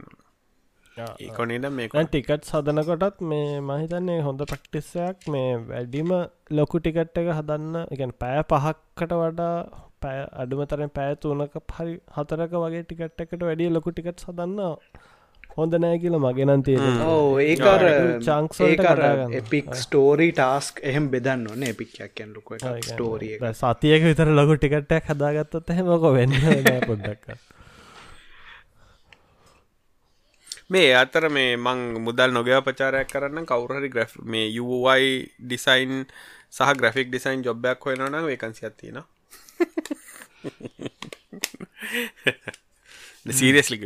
ඒකොනේද මේ ටිකට් සදනකොටත් මේ මහිතන්නේ හොඳ ප්‍රක්ටිස්සයක් මේ වැඩිම ලොකු ටිකට් එක හදන්න එකන් පෑ පහක්කට වඩා පෑ අඩුමතරෙන් පෑතුනක පරි හතරක වගේ ටිකට් එකට වැඩිය ලොකු ටිකට් සදන්න හොඳ නෑ කියල මගෙනන් තියෙන ඒකර ගන්න. එපික් ස්ටෝරී ටාස්ක් එහෙම බෙදන්න ඕන එපික්යක් ලොක ස්ටෝරිය සතියක විතර ලොකු ටිකට්ටක් හදාගත්තත් එහෙමක වෙන්න පොඩ්ඩක් මේ අතර මේ මං මුදල් නොගව පචාරයක් කරන්න කවුරහරි ග්‍රෆ් මේ යුයි ඩිසයින් සහ ග්‍රෆික් ඩිසයින් ජොබ්බයක් හොයනන වේකන්සි ඇතින සීරියස්ලික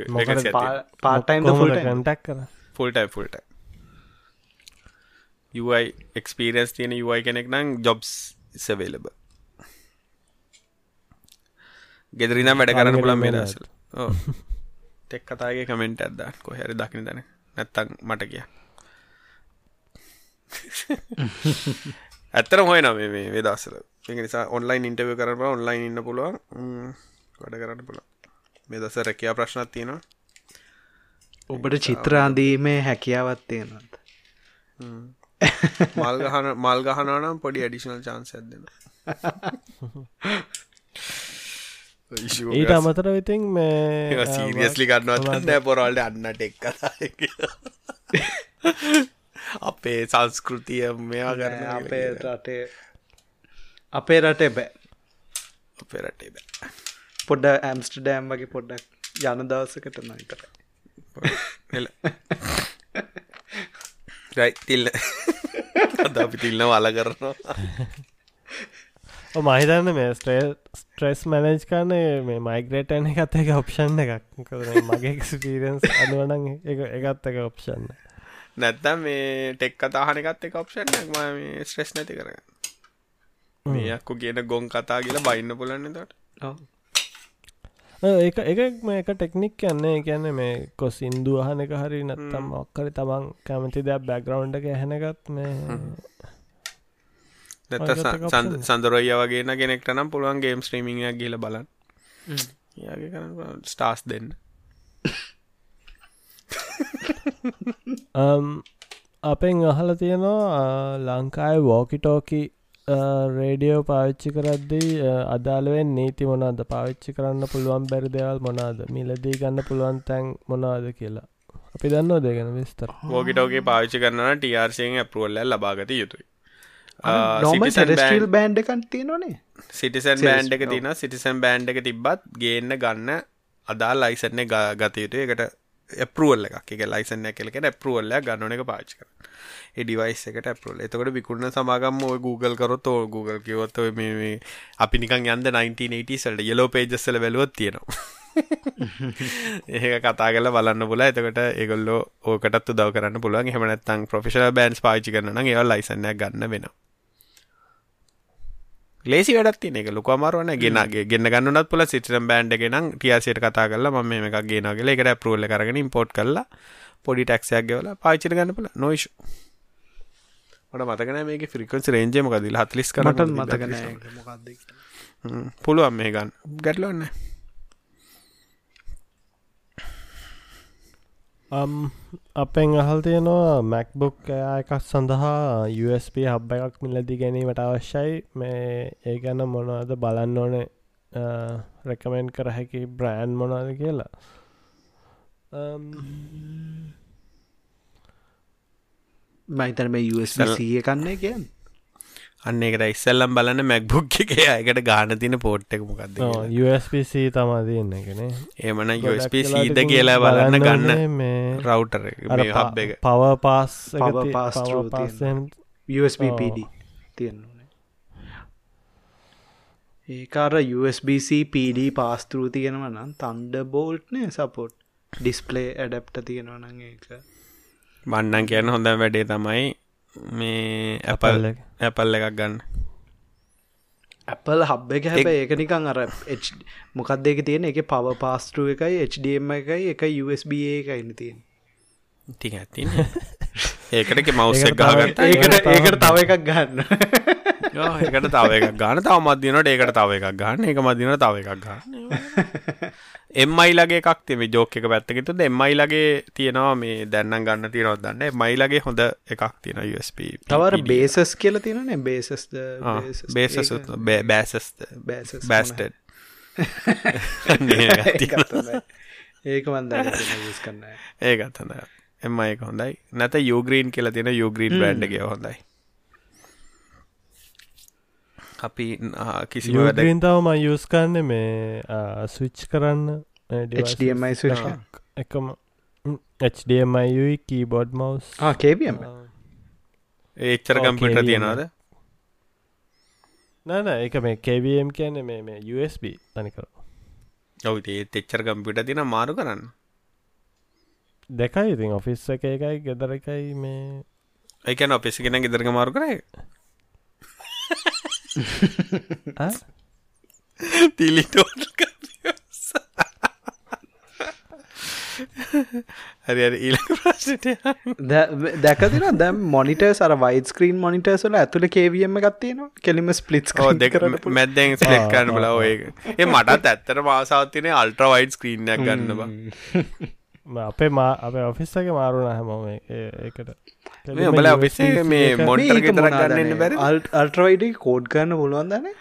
පාටයිම් කටක් කර ෆුල්ටයි ෆුල්ට යයි එක්ස්පීරස් තියෙන යයි කෙනෙක් නම් ජොබ්ස් සවේලබ ගෙදරිනම් වැඩ කරන්න පුළන් මේ දසල තෙක් කතාගේ කමෙන්ට් ඇද කොහැරි දකින දැන. නැත්තං මට කිය. ඇත්තර හොය නම මේ වේදසල නිසා ඔන්ලයින් ඉන්ටව කරන ඔන්ලයින් ඉන්න පුළුවන්. වැඩ කරන්න පුළ මේ දස රැකයා ප්‍රශ්නත් තියෙනවා. ඔබට චිත්‍රාන්දීමේ හැකියාවත් තියෙනත් මල් ගහන මල් ගහනනම් පොඩි ඇඩිෂනල් චාන්ස ඇදෙන ඊට අමතර විතින් මේ සීරියස්ලි ගන්නවත් නෑ පොරල්ට අන්නට එක් කතා අපේ සංස්කෘතිය මෙයා කරන අපේ රටේ අපේ රටේ බෑ. අපේ රටේ බෑ. පොඩ්ඩ ඇම්ස්ටඩෑම් වගේ පොඩ්ඩක් යන දවසකට නයිතර එල. රයි තිල්ල අද අපි තිල්න වල කරනවා මහිතන්න මේ ස්ට්‍රේ ස්ට්‍රෙස් මැනේජ් කරන මේ මයිග්‍රේටන එකත් එක ඔප්ෂන් එකක්. මොකද මේ මගේ එක්ස්පීරන්ස් අනුවනන් එක එකත් එක ඔප්ෂන්න නැත්තම් මේ ටෙක් කතාහනකත් එක ඔප්ෂන් ම ස්ට්‍රෙස් නැති කරගන්න. මේයක්කු කියන ගොන් කතා කියලා බයින්න පුලන්න තට ඒක එක මේ එක ටෙක්නික් කියන්නේ කියන්න මේ කොස් ඉන්දු අහන එක හරි නැත්තම් ඔක්කරි තමන් කැමති දෙයක් බැග්‍රවන්් එක හැනගත් මේ නැත ඔයගොල්ලෝ option සඳරොය වගේන කෙනෙක්ට නම් පුළුවන් ගේම් ස්ත්‍රීමිංයක් ගිල බලන්න. යාගේ කරන්න ස්ටාස් දෙන්න. Um, අපෙන් අහල තියෙනවා ලංකායි වෝකිටෝකි රේඩියෝ පාවිච්චි කරද්දී අදාළුවෙන් නීති මොනාද පාවිච්චි කරන්න පුළුවන් බැරි දෙවල් මොනාද මිලදී ගන්න පුළුවන් තැන් මොනාද කියලා. අපි දන්න දෙගෙන විස්තර? වෝගිටෝගේ පාවිච්චි කරන්න ටRසියෙන් ඇපරුවල්ල ලබාගත යුතුයි නොම ටෙස්ටල් බෑන්් එකන් තියෙනනේ සිටිසන් බෑන්් එක තින සිටිසන් බෑන්් එක තිබ්බත් ගේන්න ගන්න අදාල් ලයිසන්නේ ගතයුතු එකට ඇපරුවල්ල එකක්. එක ලයිසන්න කෙලෙක ඇපරුවල්ල ගන්නන එක පාච් කර එඩිවයිස් එකට ඇපරුවල් එතකට විකුණ සමාගම් ඔය Google කරොත් ඕ Google කිවොත් මේ අපි නිකන් යන්ද 1980 සල්ට යලෝ පේජස්සල වැලුවත් තියෙනවා. ඒක කතා කල බලන්න පුල එතකට ඒගොල්ලෝ ඕකටත් දව කරන්න පුළුවන්. හෙමනත්තං ප්‍රෆෙශල් බෑන්ස් පාචි කරන ඒ ලයිසන්න ගන්න වෙන ලේසි වැඩත් තින එක. ලොකමාරුවන ගෙනගේ ගෙන්න්න ගන්නත් පුල සිටම් බෑන්ඩ් ගෙනම් ටියසියට කතා කරලා ම මේ එකක් ගෙනගේ එකට පරෝල කරගෙන ඉම්පෝට් කරලා පොඩි ටක්ෂයක් ගෙවල පාචිට ගන්න පුල නොයිශ් මට මතකන මේක ෆිරිකන්ස් රේජමක දිල හත්ලිස් කරට මතකන පුළුවන් මේ ගන්න. ගැටලවන්න අපෙන් අහල් තියෙනවා මැක්බුක් එයා එකක් සඳහා USB හබ් එකක් මිලදි ගැනීමට අවශ්‍යයි. මේ ඒ ගැන මොනවද බලන්න ඕනේ? රැකමෙන්් කර හැකි බ්‍රෑන්් මොනාද කියලා? මයිතර මේ USC කන්නේ කියන්න. අන්න එකට ඉස්සල්ලම් බලන්න මැක්බුක් එක එකට ගාන තින පෝට් එක මොකක්ද USPC තමා තියන්න එකන. ඒමන USPCද කියලා බලන්න ගන්න මේ රවටර් එක පව පාස් පාස් USBPD තියෙන්න්නේ ඒකාර USBC PD පාස්තෘ තියෙනව. නම් තන්ඩ බෝල්ට්නය සපොට් ඩිස්පලේ ඇඩප්ට තියෙනවන ඒක. බන්නන් කියන්න හොඳ වැඩේ තමයි මේ ඇපල් ඇපල් එකක් ගන්න. ඇපල් හබ් එක හැබ ඒක නිකං අර මොකක්ද එක තියෙන එක පව පාස්ටරුව එකයි HDM එකයි එක USB එකයින්න තියෙන ඉති ඇති ඒකට මවස ගාගට ඒකට ඒකට තව එකක් ගන්න ඒකට තව එකක් ගන්න. තව මදදිනට ඒකට තව එකක් ගන්න. එක මදින තව එකක් ගන්න. එම්මයිලගේ එකක් තිම ජෝක එක පැත්තකිතු එම්මයිලගේ තියෙනවා මේ දැන්නම් ගන්න තියනොත් දන්න මයිලගේ හොඳ එකක් තියෙන USB තවර බේසස් කියල තියෙනනේ බේසස් බේසස් බෑසස්ත බෑස්ටඩ් ඒක වන්ද කන්න ඒකත් හොඳ එම එක හොඳයි. නැත යෝග්‍රීන් කියල තියෙන යෝග්‍රීන් බ්‍රන්්ගේ හොඳයි අපි කිසි ග්‍රීන්තාවම යස් කරන්න මේ ස්විච් කරන්න HDMI එකම HDMI කීබෝඩ් මවස් කේබම් ඒච්චර කම්පිට තියෙනවාද? නන එක මේ KVM කියන මේ මේ USB තනිකර. ඔව එච්චර කම්පිට තින මාරු කරන්න. දෙකයි ඉතින් ඔෆිස් එක එකයි ගෙදර එකයි මේ ඒකන ඔපිසි කෙන ගෙදරක මාරු කරයි තිලිටෝට හරි ඊලක ප්‍රශ්නට දැකතින දැම් මොනිට සර වයිස් ස්ක්‍රීන් මොනිටර්සල ඇතුළ කේවියම ගත්තියනවා කෙලිම ස්පලිට් දෙක මැදැන් ස්ලෙට් කරන්න බල ඔය ඒ මටත් ඇත්තර මාසාත්තිනේ අල්ට්‍ර වයිඩ් ස්ක්‍රීනයක් ගන්න බ අපේ මා අප ඔෆිස්සක මාරුණ හැමෝම ඒකට බල ඔෆිස්සේ මේ මොන්ටර් ගෙතර ගන්න බැරි? අල්ට්‍රවයිඩ කෝඩ් කරන්න පුළුවන් දන්නේ?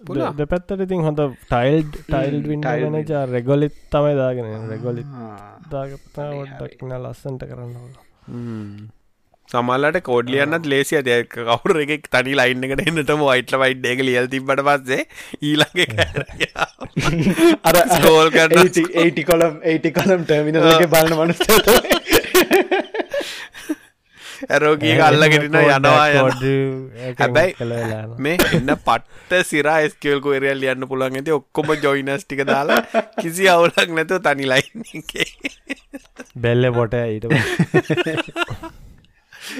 දෙපැත්තට ඉතින් හොඳ ටයිල් ටයිල් වින්ටයිලන ජා රෙගොලිත් තමයි දාගෙන රෙගොලිත් දාගත්තා ොඩ්ඩක්න ලස්සන්ට කරන්න සමල්ලට කෝඩ්ලියන්නත් ලේසි අද කවුර එකෙක් තනි ලයින්න එකට එන්නටම වයිටල වයිඩ් එක ලියල් තිබට පස්සේ ඊළඟ අර ස්කෝල් කරන ඒටි කොලම් ඒටි කොලම් ටර්මිනගේ බලන මනස්ත ඇරෝගී අල්ලගෙනන යනවා හැබැයි මේ එන්න පට්ට සිරා ස්කවල්කු එරල් ලියන්න පුළන් ඇති ඔක්කොම ජොයිනස් ටික දාලා කිසි අවුලක් නැතුව තනි ලයින්නේ බෙල්ල පොට ඊට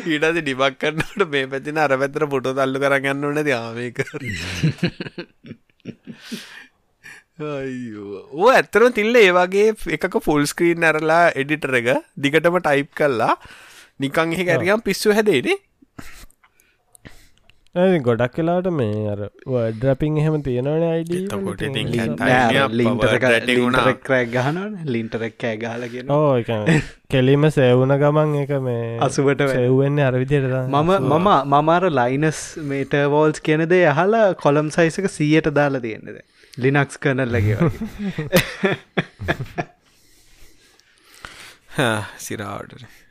ඊටද ඩිබක් කරන්නට මේ පැතින අර පැතර පොට තල්ලු කරගන්න ඕන යාමක ඕ ඇත්තරම තිල්ල ඒවාගේ එකක ෆුල් ස්ක්‍රීන් ඇරලා එඩිටර එක දිගටම ටයිප් කල්ලා නිකං එහෙ ඇරියම් පිස්සු හැදේනේ ගොඩක් කලාට මේ අර වඩ්‍රපින් එහෙම තියෙනවන අයිඩ ගහන ලින්ටරෙක් කෑ ගහලගෙන ඕ කෙලීම සෙවුන ගමන් එක මේ අසුවට සෙව්වෙන්නේ අරවිදියට මම මම මමාර ලයිනස් මේටවෝල්ස් කියනදේ අහලා කොළම් සයිසක සීයට දාලා තියෙන්නද ලිනක්ස් කරනල් ලගේ සිරාවට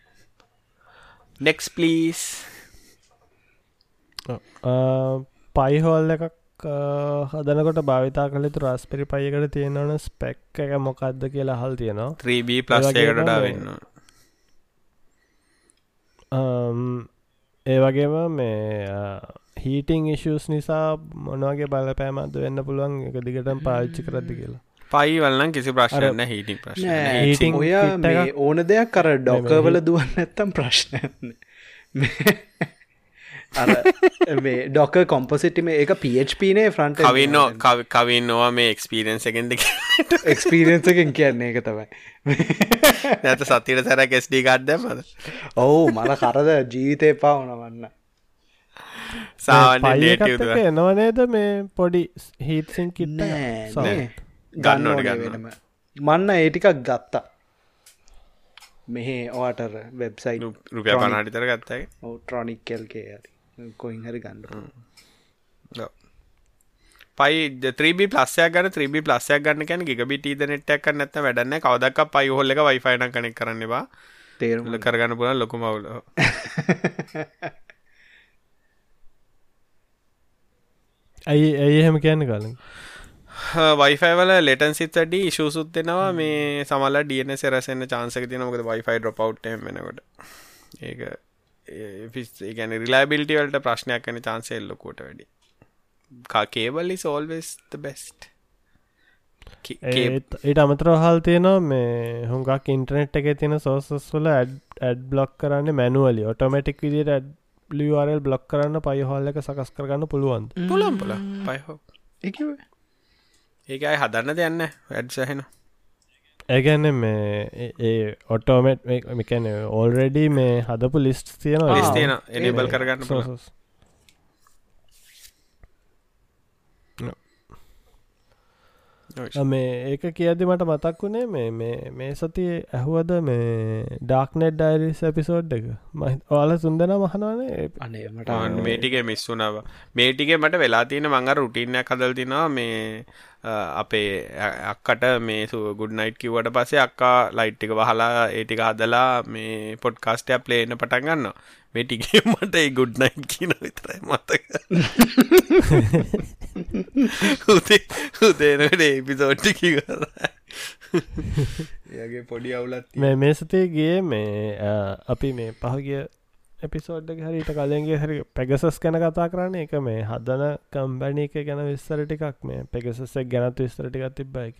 නෙක්ස් පලීස් පයිහෝල් එකක් හදනකොට භාවිතා කළෙතු රස්පිරි පයකට තියෙනවන ස්පෙක් එක මොකක්ද කියලා හල් තියෙනවා. 3B ප්ලස්ටඩ වෙන්න ඒ වගේම මේ හීටිං ඉශස් නිසා මොනවගේ බලපෑමත්ද වෙන්න පුළුවන්? එක දිගටම පාච්චි කරද්දි කියලා පයිවල්ලන් කිසි ප්‍රශ්නන්න හිටි ප්‍රශ්න ඔය ඕන දෙයක් කර ඩොකවල දුවන්න ඇත්තම් ප්‍රශ්නයන්න අර මේ ඩොක කොම්පසිටිම එක පHපනේ ෆ්‍රන්ට කවින්න කවින් නොවා මේ එක්ස්පීරන්ස් එකෙන්ද එක්ස්පීරියන්සකින් කියන්නේ එක තමයි. නැත සතිට සැර කෙස්ඩි ගඩ්දමද ඔවු මල කරද? ජීවිතය පයිකත් ඩේටව එක එනවනේද මේ පොඩි හිත්සින් කිට්ට නෑ ගන්න ඕනේ, ඕනේ ගන්න. වෙනම. මන්න ඒටිකක් ගත්තා. මෙහේ ඕටර් වෙබ්සයි් රුපිය පනාටිතර ගත්තයි ට්‍රොනික් කෙල්කේ හරි. කොයින් හරි ගන්න පයි ත්‍රීබි ප්ලස්සයක් ගන්න ත්‍රීබි ප්ලස්සයක් ගන්න කැන ගිබිට නෙට්ක් නැත වැඩන්න කවදක් පයි හොල්ල එක වයිෆයින කනෙක් කරන්නවා තේරුම කරගන්න පුලන් ලොකුමවුල ඇයි ඇයි එහෙම කියන්න කලින් වයිෆයිවල ලෙටන් සිතඩි ඉශූසුත් දෙෙනවා. මේ සමල ඩියන සෙරසන්න චාන්සක තින මොකද වයිෆයි ඩ්‍රපව් වෙනකොට. ඒක ගැන රිලාබිලිටිවලට ප්‍රශ්නයක් කන චාන්සෙල්ලොකෝට වැඩි. කකේබල්ලි සෝල්වෙස් බෙස්ට ඒත් ඊට අමතර හල් තියෙනවා මේ හුඟක් ඉන්ටනෙට් එක තියෙන සෝසස් වල ඇඩ් බ්ලොක් කරන්න මැනුවලි ඔටෝමටික් විදිට ඇඩ් ලිවරල් බ්ලොක් කරන්න පයිහොල්ල එක සකස් කරගන්න පුළුවන් පුලම් පුල පයිහෝ එක ඒකයි හදන්න දෙයන්න වැඩ්සහෙන ඒගැන්න මේ ඒ ඔටෝමට් මිකැන ඕල්රෙඩි මේ හදපු ලිස්ට් තියෙන එනබල් කරගන්න පුල මේ ඒක කියදි මට මතක් වුණේ මේ මේ මේ සති ඇහුවද මේ ඩාක්නෙට් ඩයිරිස් එපිසෝඩ් එක? ඕල සුන්දන මහනවනේ අනේ මට මේටික මිස්සුනාව මේටික මට වෙලා තියෙන මංග රුටින්නයක් හදල් තිනවා මේ අපේ අක්කට මේ ගුඩ්නයිට් කිවට පසේ අක්කා ලයිට්ටික වහලා ඒටික හදලා මේ පොඩ්කාස්ටයක් ප්ලේන පටන් ගන්න මේ ටිගේ මට ඒ ගුඩ්නයිට් කියන විතරයි මතක උදේ උදේනට ඒපිසෝට්ටි කර ඒගේ පොඩි අවුලත් මේ මේ සතියගේ මේ අ, අපි මේ පහගිය එපිසෝඩ් හරිට කලින්ගේ හරි පැගසස් ගැන කතා කරන්න. එක මේ හදන කම්බැනි එක ගැන විස්තර ටිකක් මේ පෙගසසක් ගැනත් විස්තර ටිකක් තිබ්බ එක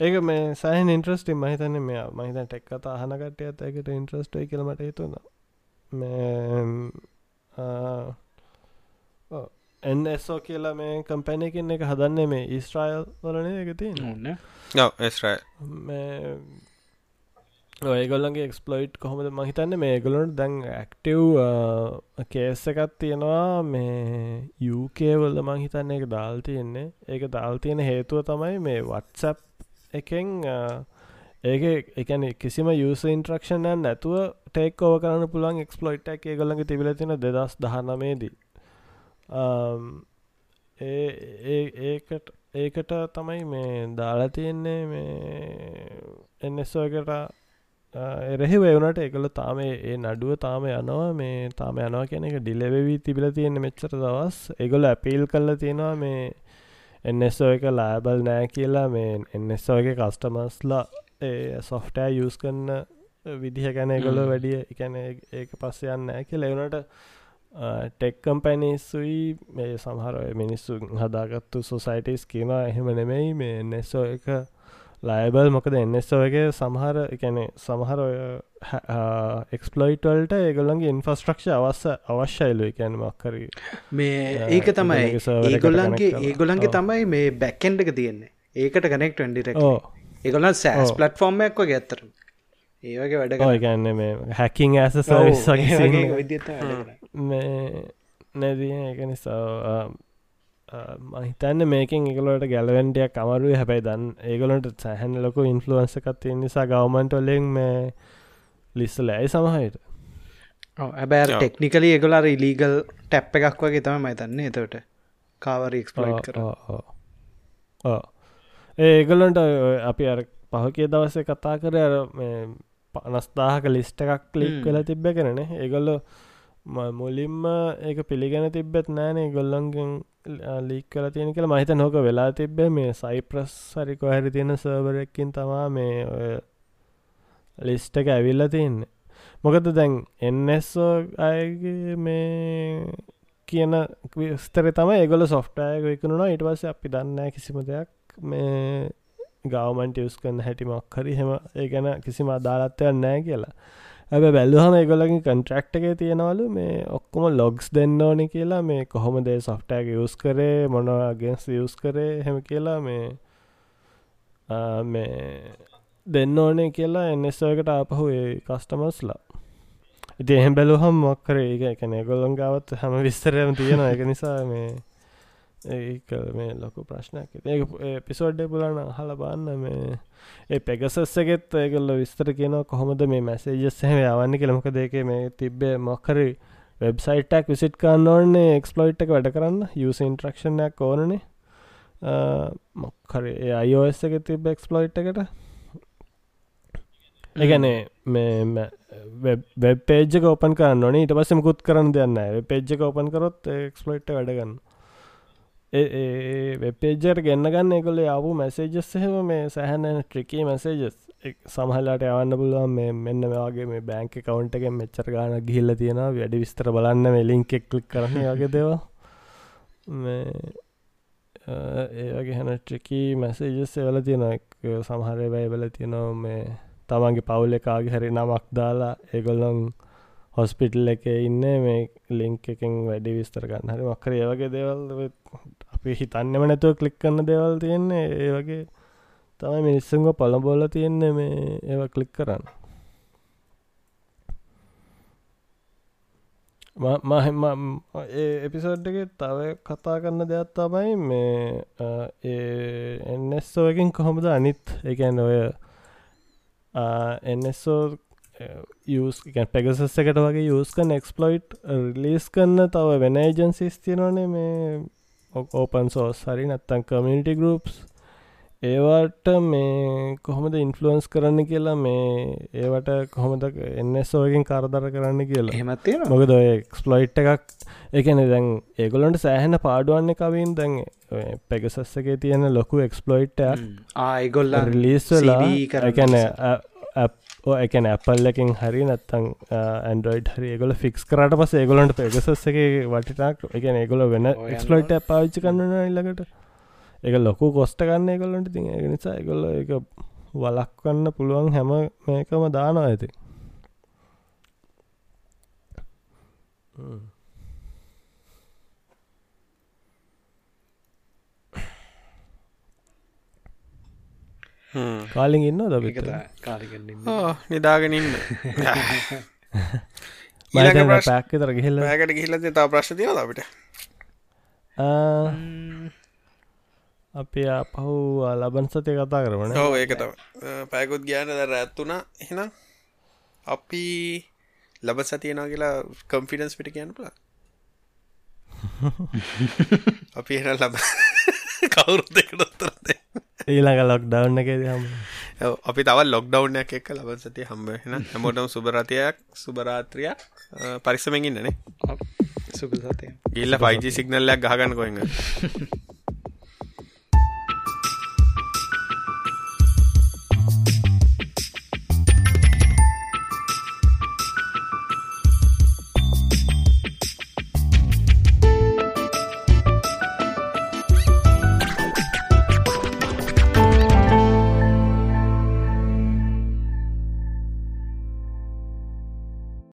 ඒක මේ සයින් ඉන්ට්‍රස්ටි මහිතන මේ මහිතන් ටෙක් කතා අහනකට ඇත එකට ඉන්ට්‍රස්ටයි කියලමට හිතුන එන්සෝ කියලා මේ කම්පැනයකින් එක හදන්නේ මේ ඊස්ට්‍රයිල් වලන එක තින් ඕන්න ඒගොල්ලන්ගේ එක්ස්පලොයිට් කොහොමද මහිතන්න මේ ගොලොට දැන් ඇක්ටව් කේස එකත් තියෙනවා. මේ යුකේවල්ල මංහිතන්න එක දාල් තියෙන්නේ. ඒක දාල් තියෙන හේතුව තමයි මේ වත්සප් එකෙන් ඒක එකන කිසිම යුස ඉන්ට්‍රක්ෂණයන් නැතුව ටෙක් ඕව කරන්න පුළන් එක්ස්පලොයිට් එක ගොල්ලඟ තිබිල තින දෙදස් දහනමේදී um, ඒ ඒකට ඒකට තමයි මේ දාලා තියෙන්නේ මේ එන්නස්සෝකට uh, එරෙහි වනට එකල තාම ඒ නඩුව තාම යනවා. මේ තාම යනවා කියන එක ඩිලෙවී තිබිල තියෙන මෙච්චර දවස්. එගොල ඇපිල් කල්ල තියෙනවා මේ එන්නස්සෝ එක ලෑබල් නෑ කියලා මේ එන්නස්සෝ එක කස්ටමස්ලා සොෆ්ටෑ යස් කරන්න විදිහ ගැන ගොල වැඩිය එකැන ඒක පස්සයන්න නෑ කිය ලෙවනට ටෙක්කම්පැනිස්සුයි මේ සමහර මිනිස්සු හදාගත්තු සොසයිටස් කියනවා. එහෙම නෙමෙයි. මේ එන්නස්සෝ එක ලයිබල් මොකද එන්නස්සෝගේ සමහර එකැනෙ සමහර එක්ස්පලොයිටල්ට ඒගොල්ලන්ගේ ඉන්ෆස්ට්‍රක්ෂ අවස්ස අවශ්‍යයිලු එකැන මක්කර මේ ඒක තමයි. ඒගොල්ලන්ගේ ඒගොල්ලන්ගේ. තමයි මේ බැකෙන්ඩ එක තියෙන්නේ. ඒකට කනෙක්ට ඩිරෙක් ඕ ඒගොලන් සෑස් ඔව්. පලට්ෆෝර්ම් එක්ව ගැත්තර ඒවගේ වැඩ ඕ එකන්න මේ හැකින් ඇස සවිස් නැදී එක නිසා මහිතන්න මේකින් එකලට ගැලවෙන්ටියක් අමරුව හැබැයි දන් ඒගොලට සැහැන් ලොකු ඉන්ෆලුවන්සකත් තිය නිසා ගවමන්ටොලෙන් මේ ලිස්සල ඇයි සමහයට ඇබෑ. ටෙක්නිකලි ඒගොලාර ඉලීගල් ටැප් එකක් වගේ තම මතන්නේ එතවට කාවර එක්ස්පලයිට් කර ඒගොලන්ට අපි අර පහකේ දවසේ කතා කර අර පනස්දාහක ලිස්ට එකක් ලික්. වෙලා තිබ්බ කරන ඒගොල්ල මුලින්ම ඒක පිළිගැන තිබ්බෙත් නෑනේ ගොල්ලන්ගෙන් ලීක් කල තියෙන කියලා මහිත නොක වෙලා තිබ්බේ මේ සයිප්‍රස් සරිකො හැරි තියෙන සර්වරක්කින් තමා මේ ඔය ලිස්ට එක ඇවිල්ල තියන්නේ. මොකද දැන් එන්නස්සෝ අයගේ මේ කියන විස්තර තම ඒගොල සොෆ්ටය විකුණුණ ඉට පස්ස අපි දන්න කිසිම දෙයක් මේ ගවමන්ට යස් කන්න හැටිමක් හරි හෙම ඒ ගැන කිසිම අදාලත්වයක් නෑ කියලා. ඇබ බැල්ලුහම ඒගොලකින් කන්ට්‍රක්ට එක තියෙනවලු මේ ඔක්කොම ලොග්ස් දෙන්න ඕනි කියලා මේ කොහොම දේ සොෆ්ටෑක යස් කරේ මොනවාගෙන්ස් යස් කරේ හෙම කියලා මේ මේ දෙන්න ඕනේ කියලා එන්නස්සකට ආපහු ඒ කස්ටමස්ලා ඉති එහෙම බැලුහම් මොක්කර ඒක එකන ගොල්ලොන් ගවත් හම විස්තරයම තියෙන එක නිසා මේ ඒ මේ ලොකු ප්‍රශ්නයක්. ඒ පිසෝඩ්ඩ පුලන හල බන්න මේ ඒ පෙගසස්සගෙත් ඒගල්ල විස්තර කියන කොහොමද මේ මැසේජස් හෙම යවන්න කියලමක දෙක මේ තිබ්බේ මොක්කර වෙබ්සයිටක් විසිට් කන්න ඕන්නේ එක්ස්පලෝයිට් එක වැඩ කරන්න යුස ඉන්ට්‍රක්ෂණයක් ඕනනේ. මොක්කර අයෝස් එක තිබ එක්ස්පලෝයිට් එකට. ඒගැනේ මේ වෙබ් පේජ කෝපන් කරන්න ඕනේ. ඉට පස්සෙ මුකුත් කරන්න දෙන්න පේජ්ජ කෝපන් කරොත් එක්ස්පලෝයිට් වැඩගන්න වෙපේජර් ගන්න ගන්න එකොල යවු මැසේජස් එහෙම මේ සැහැන ට්‍රිකී මැසේජස් සමහලට යවන්න පුළුවන් මේ මෙන්න මේවාගේ මේ බෑංක කවන්ට එක මෙච්චර ගාන ගිල්ල තියෙන වැඩි විස්තර බලන්න මේ ලින්ක් එක්ලික් කරන වගේ දේවා ඒගේ හැන ට්‍රිකී මැසේජස් එවල තියෙන සමහරය වැයිබල තියෙනවා මේ තමන්ගේ පවුල එකාගේ හැරි නමක් දාලා ඒගොල්ලොන් හොස්පිටල් එක ඉන්න. මේ ලිංක් එකෙන් වැඩි විස්තර ගන්න හරි මක්කර ඒවගේ දේවල් අපි හිතන්නම නැතුව කලික් කරන්න දේවල් තියෙන්නේ. ඒ වගේ තමයි මිනිස්සුන්ග පළබොල තියෙන්නේ මේ ඒව කලික් කරන්න. මහෙම එපිසෝඩ්ඩක තව කතා කරන්න දෙයක් තමයි මේ එන්නස්සෝකින් කොහොමද අනිත් එකන් ඔය එන්නස්සෝ පැගසස් එකට වගේ යස්කන් එක්ස්පලොයිට් රිලිස් කන්න තව වෙන ඒජන්සිස් තියනනේ මේ ඕපන් සෝස් හරි නත්තන් කමිනිටි ගරුප්ස් ඒවට මේ කොහොමද ඉන්ෆලුවන්ස් කරන්න කියලා මේ ඒවට කොහොමද එන්නස්සෝකින් කරදර කරන්න කියලා. හෙමත්තිය මොකද ඔය එක්ස්පලොයිට් එකක් එකන දැන් ඒගොලන්ට සෑහෙන පාඩුවන්න කවින් දැන් පැගසස්සගේ තියෙන ලොකු එක්ස්පලොයිට්යක් ආයිගොල්ල රිලිස් කරැන එකන ඇපල් එකින් හරි නත්තං ඇන්ඩරෝයිඩ් හරි ගොල ෆික්ස් කරට පස ඒගොලන්ට පෙගසස් එක වටිටක් එක ඒගොල වෙන එක්ස්ලොයිට පාවිච්චි කන්නන ඉල්ලකට එක ලොකු කොස්ට ගන්න ඒගොලන්ට ති ඒ නිසා එකගොල්ල එක වලක්වන්න පුළුවන් හැම මේකම දානවා ඇති කාලින් ඉන්න ද නිදාගෙනන්න පැක් තර ගහිල්ල ඇකට ගිහිල්ල තා ප්‍රශ් තියන අපිට? අපි පහු ලබන් සතය කතා කරන ඕ ඒකට පැකුත් ගාන දර ඇත්තුනා එහෙනම් අපි ලබ සතියනා කියලා කම්ෆිඩන්ස් පිට කියන්න පුලා අපි එන ලබ කවුරුත්තකටොත්තරදේ ඊළඟ ලොක් ඩවන්න එක හම අපි තව ලොක් ඩව්නයක් එක්ක ලබන් සතිය හම්බෙන හැමෝටම සුබරතයක් සුබරාත්‍රියක් පරිස්සමෙන්ගන්නනේ සුබ සතය ගිල්ල පයිජි සිගනල්ලයක් ගහගන්න කොහෙඟ